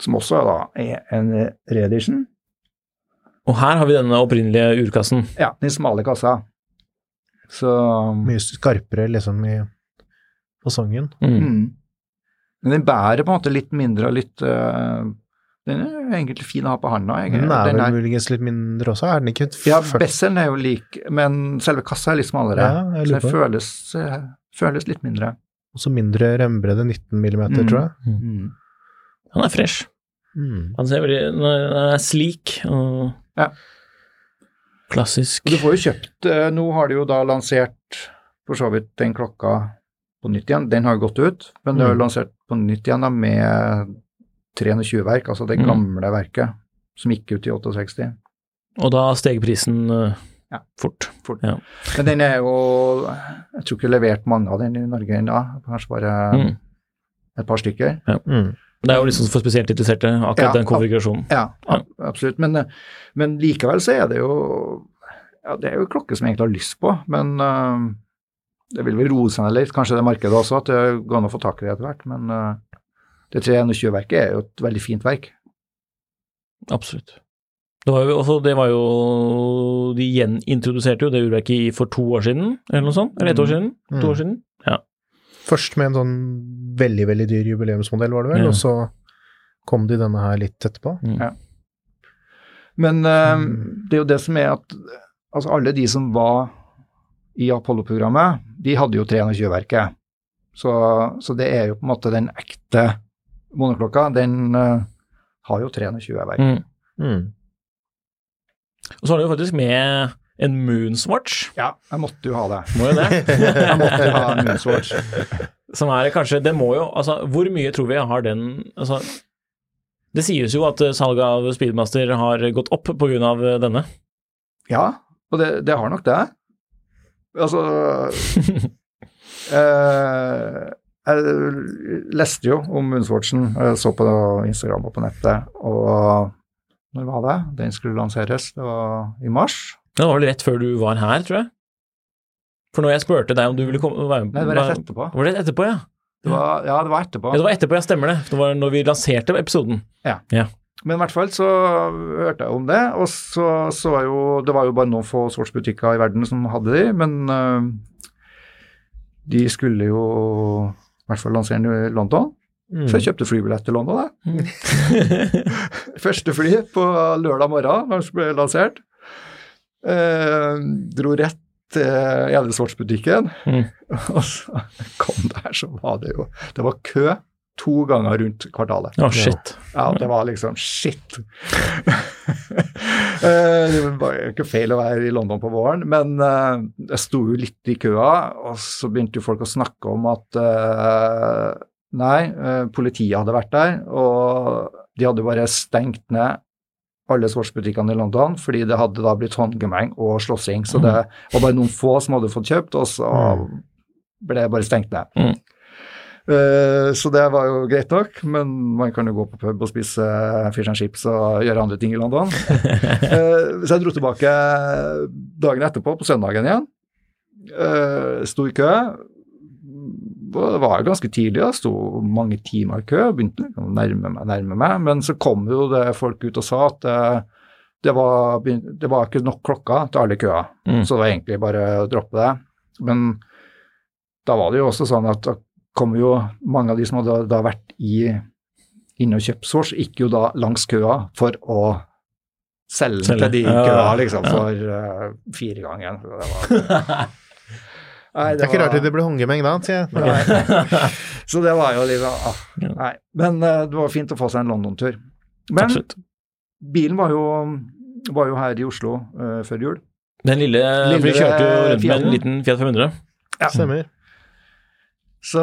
Som også da er en reedition. Og her har vi denne opprinnelige urkassen. Ja, den smale kassa. Så Mye skarpere liksom i fasongen. Mm. mm. Men den bærer på en måte litt mindre og litt uh, Den er egentlig fin å ha på handa. Den er vel muligens litt mindre også, er den ikke Ja, 40? Besselen er jo lik, men selve kassa er litt smalere. Ja, jeg så den føles, eh, føles litt mindre. Også mindre rembredde, 19 millimeter, Mm. tror jeg. Mm. Han er fresh. Mm. Han ser veldig Han er sleek og Ja. klassisk. Og du får jo kjøpt eh, Nå har de jo da lansert for så vidt den klokka på nytt igjen. Den har jo gått ut, men det er jo Mm. lansert på nytt igjen da med 320 verk, altså det Mm. gamle verket som gikk ut i 68. Og da steg prisen eh, Ja. fort. Fort. Ja. Men den er jo Jeg tror ikke levert mange av den i Norge ennå, kanskje bare Mm. et par stykker. Mm. Det er jo liksom for spesielt interesserte, akkurat Ja, den konfigurasjonen. Ja, ab- absolutt. Men, men likevel så er det jo ja, det er jo klokke som jeg egentlig har lyst på, men uh, det vil vel roe seg ned litt. Kanskje det markedet også, at det går an å få tak i det etter hvert. Men uh, det 321-verket er jo et veldig fint verk. Absolutt. Det var jo også, det var jo De gjenintroduserte jo det urverket i- for to år siden, eller noe sånt? Eller ett år siden? To Mm. år siden? Ja. Først med en sånn veldig, veldig dyr jubileumsmodell, var det vel, Ja. og så kom de denne her litt etterpå. Mm. Ja. Men eh, Mm. det er jo det som er at altså alle de som var i Apollo-programmet, de hadde jo 320-verket. Så, så det er jo på en måte den ekte måneklokka. den uh, har jo 320-verk. Mm. Mm. Og så har du jo faktisk med en Moonswatch, Ja, jeg måtte jo ha det. må jo det? Jeg måtte ha en Moonswatch. Som er kanskje Det må jo Altså, hvor mye tror vi har den Altså, det sies jo at eh, salget av Speedmaster har gått opp av eh, denne. Ja, og det, det har nok det. Altså eh, Jeg leste jo om Moonswatchen, jeg så på Instagram og på nettet, og når var det? Den skulle lanseres, det var i mars. Det var vel rett før du var her, tror jeg. For når jeg spurte deg om du ville komme være med Nei, det var rett etterpå. Var det etterpå, ja? Det var, ja, det var etterpå. Ja, det var etterpå, ja, stemmer det. Det var når vi lanserte episoden. Ja. Men i hvert fall så hørte jeg om det, og så så jeg jo Det var jo bare noen få sportsbutikker i verden som hadde de, men øh, de skulle jo i hvert fall lansere den i London. Mm. Så jeg kjøpte flybillett til London, jeg. Første fly på lørdag morgen når det ble lansert. Eh, dro rett til Edelsvortsbutikken, Mm. og så kom der, så var det jo Det var kø to ganger rundt kvartalet. Å, shit. Ja, det var liksom shit. Eh, det var jo ikke feil å være i London på våren, men eh, jeg sto jo litt i køa, og så begynte jo folk å snakke om at eh, nei, eh, politiet hadde vært der, og de hadde bare stengt ned alle sportsbutikkene i London, fordi det hadde da blitt håndgemeng og slåssing. Så det var bare noen få som hadde fått kjøpt, og så ble det bare stengt ned. Mm. Uh, så det var jo greit nok, men man kan jo gå på pub og spise fish and chips og gjøre andre ting i London. uh, så jeg dro tilbake dagen etterpå, på søndagen igjen. Uh, sto i kø. Det var ganske tidlig, da. sto mange timer i kø. Begynte liksom å nærme meg, nærme meg. Men så kom jo det folk ut og sa at eh, det, var, det var ikke nok klokker til alle køer. Mm. Så det var egentlig bare å droppe det. Men da var det jo også sånn at da kom jo mange av de som hadde da vært i, inne og kjøpt Source, gikk jo da langs køa for å selge Selge. til de i køa, liksom, for uh, fire ganger. Så det var, Nei, Det er ikke var- rart det blir håndgemeng da, sier jeg. Nei. Så det var jo livet. ah, Nei. Men uh, det var fint å få seg en London-tur. Men Absolutt. bilen var jo, var jo her i Oslo uh, før jul. Den lille, for Lille kjørte jo rundt med en liten Fiat 500. Stemmer. Så,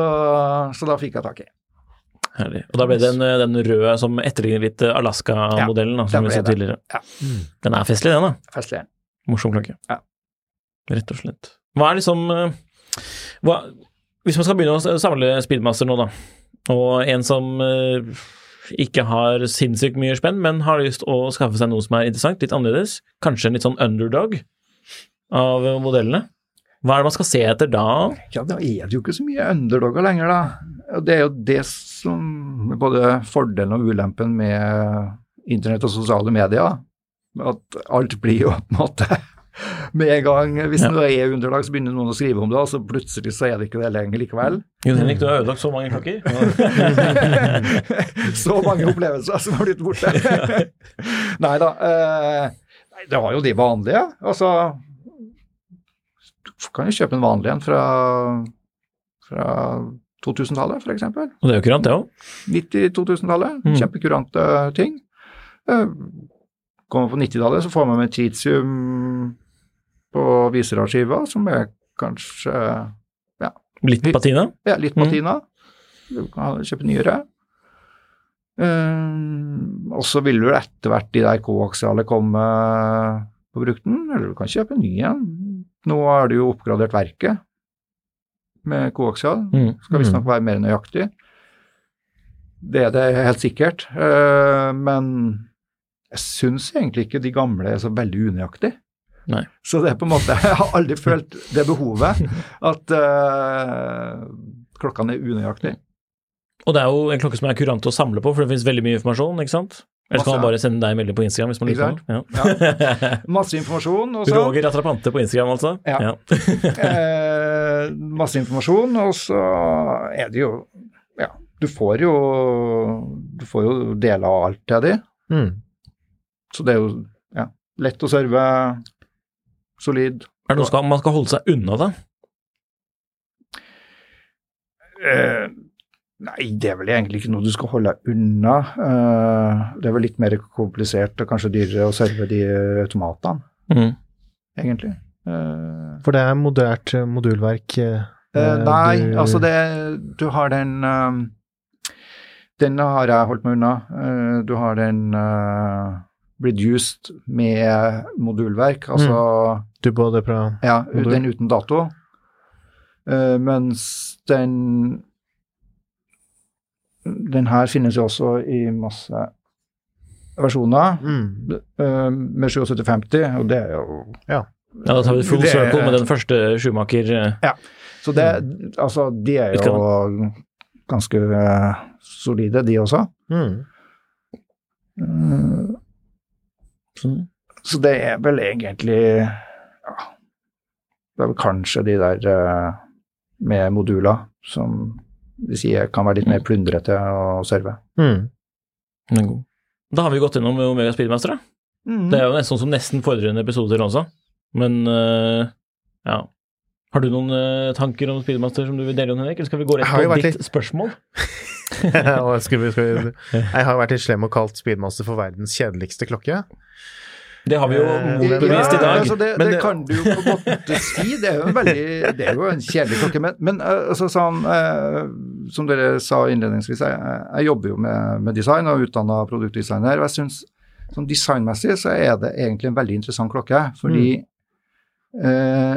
så da fikk jeg tak i. Herlig. Og da ble det den, den røde som etterligner litt Alaska-modellen, Ja, som vi ble så det. tidligere. Ja. Den er festlig, den da. Festlig. Morsom klokke. Ja. Rett og slett. Hva er liksom eh, hva, Hvis man skal begynne å samle Speedmaster nå, da, og en som eh, ikke har sinnssykt mye spenn, men har lyst å skaffe seg noe som er interessant, litt annerledes, kanskje en litt sånn underdog av modellene, hva er det man skal se etter da? Ja, da er det jo ikke så mye underdogger lenger, da. Det er jo det som er både fordelen og ulempen med internett og sosiale medier. At alt blir jo på en måte med en gang Hvis Ja. det er underlag, så begynner noen å skrive om det, og så plutselig så er det ikke det lenger likevel. Jon Henrik, du har ødelagt så mange klokker. så mange opplevelser som har blitt borte. nei da. Eh, det var jo de vanlige. Altså Du kan jo kjøpe en vanlig en fra, fra 2000-tallet, f.eks. Og det er jo kurant, det òg. 90-2000-tallet. Mm. Kjempekurante ting. Eh, Kommer på 90-tallet, så får man med tritium på viseradskiva, som er kanskje Litt patina. ja, litt Mm. patina. Du kan kjøpe nyere. Um, og så vil du etter hvert de der koaksiale komme på brukten, eller du kan kjøpe ny en. Nå er det jo oppgradert verket med koaksial. Mm. Skal visstnok være mer nøyaktig. Det er det helt sikkert. Uh, men jeg syns egentlig ikke de gamle er så veldig unøyaktige. Nei. Så det er på en måte Jeg har aldri følt det behovet at uh, klokkene er unøyaktige. Og det er jo en klokke som er kurant å samle på, for det finnes veldig mye informasjon, ikke sant? Eller så kan man bare sende deg en melding på Instagram hvis man liker den. Ja. Masse informasjon. Og så, Roger Atrapante på Instagram, altså. Ja. eh, masse informasjon, og så er det jo Ja, du får jo Du får jo deler av alt til de. Mm. Så det er jo ja, lett å serve, solid. Er det noe skal, man skal holde seg unna da? Eh, nei, det er vel egentlig ikke noe du skal holde deg unna. Eh, det er vel litt mer komplisert og kanskje dyrere å serve de automatene, Mm. egentlig. Eh, For det er moderert eh, modulverk. eh, Eh, nei, du- altså det Du har den eh, Den har jeg holdt meg unna. Eh, du har den uh, reduced med modulverk, altså Du både fra ja, Modul. den uten dato. Uh, mens den Den her finnes jo også i masse versjoner. mm. uh, med 7750, og det er jo Ja, da tar vi full Det- circle med den første Schumacher. Ja. Så det, altså, de er jo ganske eh, solide, de også. Mm. Sånn. Så det er vel egentlig ja, Det er vel kanskje de der eh, med moduler som de sier kan være litt mer plundrete å serve. Mm. Den er god. Da har vi gått gjennom Omega Speedmaster, da. Mm. Det er jo nesten som nesten fordrer en episode til også. Men uh, ja. Har du noen uh, tanker om Speedmaster som du vil dele, om, Henrik? Eller skal vi gå rett på ditt litt- spørsmål? Skal vi, skal vi, jeg har vært litt slem og kalt Speedmaster for verdens kjedeligste klokke. Det har vi jo Eh, motbevist i dag. altså det, men det kan du jo på en måte si. Det er jo en veldig Det er jo en kjedelig klokke. Men, men eh, altså, sånn, eh, som dere sa innledningsvis, jeg, jeg jobber jo med, med design og er utdanna produktdesigner. og jeg synes, sånn Designmessig så er det egentlig en veldig interessant klokke. Fordi eh,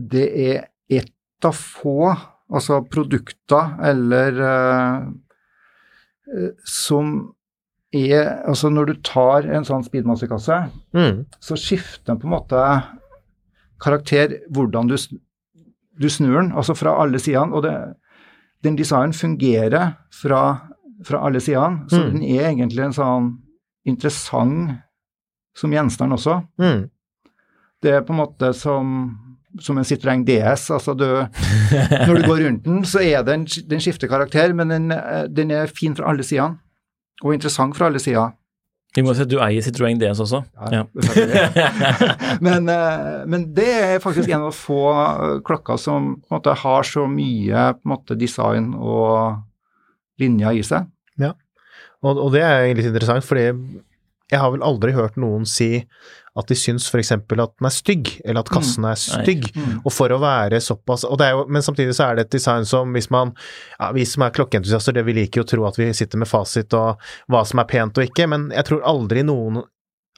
det er ett av få altså produkter eller eh, eh, som er Altså når du tar en sånn speedmasterkasse Mm. så skifter den på en måte karakter hvordan du, du snur den, altså fra alle sidene. Og det, den designen fungerer fra, fra alle sidene, så Mm. den er egentlig en sånn interessant som gjenstand også. Mm. Det er på en måte som, som en Citroën DS. altså du, Når du går rundt den, så er den, den skifter karakter, men den, den er fin fra alle sidene. Og interessant fra alle sider. Vi må si at du eier Citroën DS også. Ja. selvfølgelig. men, eh, men det er faktisk en av få eh, klokker som på en måte har så mye på en måte, design og linjer i seg. Og, og det er litt interessant, fordi jeg har vel aldri hørt noen si at de syns f.eks. at den er stygg, eller at kassen er stygg. Og for å være såpass og det er jo, Men samtidig så er det et design som hvis man ja, Vi som er klokkeentusiaster, det vi liker jo å tro at vi sitter med fasit og hva som er pent og ikke, men jeg tror aldri noen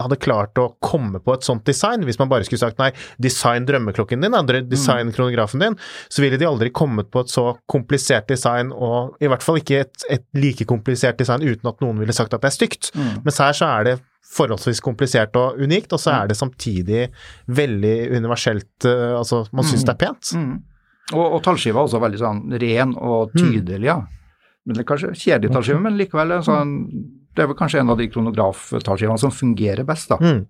hadde klart å komme på et sånt design. Hvis man bare skulle sagt nei, design drømmeklokken din, andre design kronografen din, så ville de aldri kommet på et så komplisert design, og i hvert fall ikke et, et like komplisert design uten at noen ville sagt at det er stygt. Mens her så er det forholdsvis komplisert og unikt, og så er det samtidig veldig universelt uh, Altså, man syns det er pent. Mm. Og, og tallskiva er også veldig sånn ren og tydelig, ja. Men det er kanskje kjedelig tallskive, men likevel en sånn Det er vel kanskje en av de kronograftallskivene som fungerer best, da. Mm.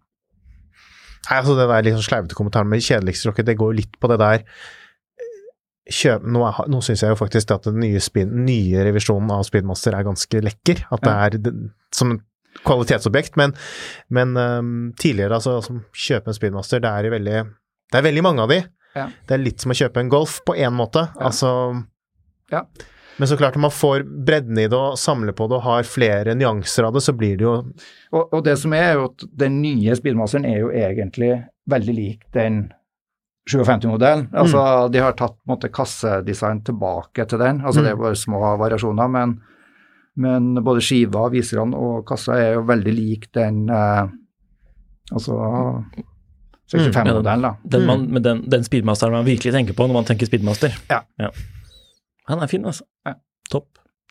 Nei, altså Det der liksom sleivete kommentaren med kjedeligste det går jo litt på det der Kjøp, nå, er, nå syns jeg jo faktisk at den nye, spin, nye revisjonen av Speedmaster er ganske lekker. At det er det, som et kvalitetsobjekt. Men, men um, tidligere, altså, som kjøpe en Speedmaster, det er veldig Det er veldig mange av de. Ja. Det er litt som å kjøpe en Golf på én måte. Ja. Altså Ja. Men så klart, når man får bredden i det og samler på det og har flere nyanser av det, så blir det jo Og, og det som er, jo at den nye Speedmasteren er jo egentlig veldig lik den 57-modellen. Altså, De har tatt måte kassedesign tilbake til den. Altså, Det er bare små variasjoner, men, men både skiva, viserne og kassa er jo veldig lik den eh, Altså 65-modellen, da. Den, man, med den, den speedmasteren man virkelig tenker på når man tenker speedmaster. Ja. Han er fin, altså. Ja. Topp.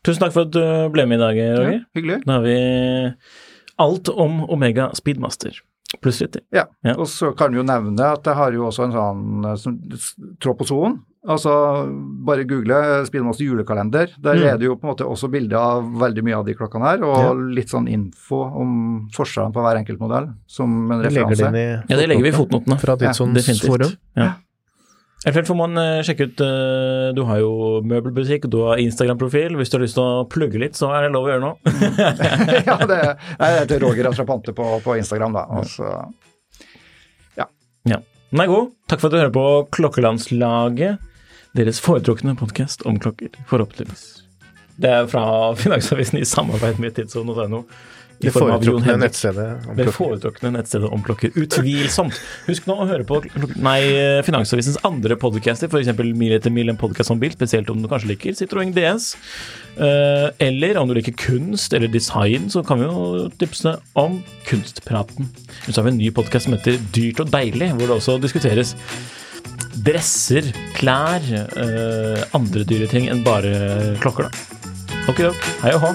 Tusen takk for at du ble med i dag, Roger. Ja, hyggelig. Da har vi alt om Omega Speedmaster pluss 70. Ja. Ja. Og så kan vi jo nevne at jeg har jo også en sånn eh, som- troposon. Altså bare google 'Spillmaster julekalender. Der Mm. er det jo på en måte også bilder av veldig mye av de klokkene her, og Ja. litt sånn info om forskjellene på hver enkelt modell, som en referanse. Ja, det legger vi i fotnotene. fra Tidsons Definitivt. forum. Ja. Eventuelt får man eh, sjekke ut eh, Du har jo møbelbutikk, du har Instagram-profil. Hvis du har lyst til å plugge litt, så er det lov å gjøre noe. ja, det jeg heter Roger Atrapante på, på Instagram, da. Altså, ja. Ja. Den er god. Takk for at du hører på Klokkelandslaget. Deres foretrukne podkast om klokker, forhåpentligvis. Det er fra Finansavisen i samarbeid med Tidsson.no. I Det foretrukne nettstedet om klokker. Det foretrukne nettstedet om klokker. Utvilsomt. Husk nå å høre på nei, Finansavisens andre podcaster, f.eks. Mil etter mil, en podkast om bil, spesielt om du kanskje liker Citroën DS. Eh, eller om du liker kunst eller design, så kan vi jo tipse om Kunstpraten. Så har vi en ny podkast som heter Dyrt og deilig, hvor det også diskuteres dresser, klær, eh, andre dyre ting enn bare klokker, da. Ok, ok. Hei og hå.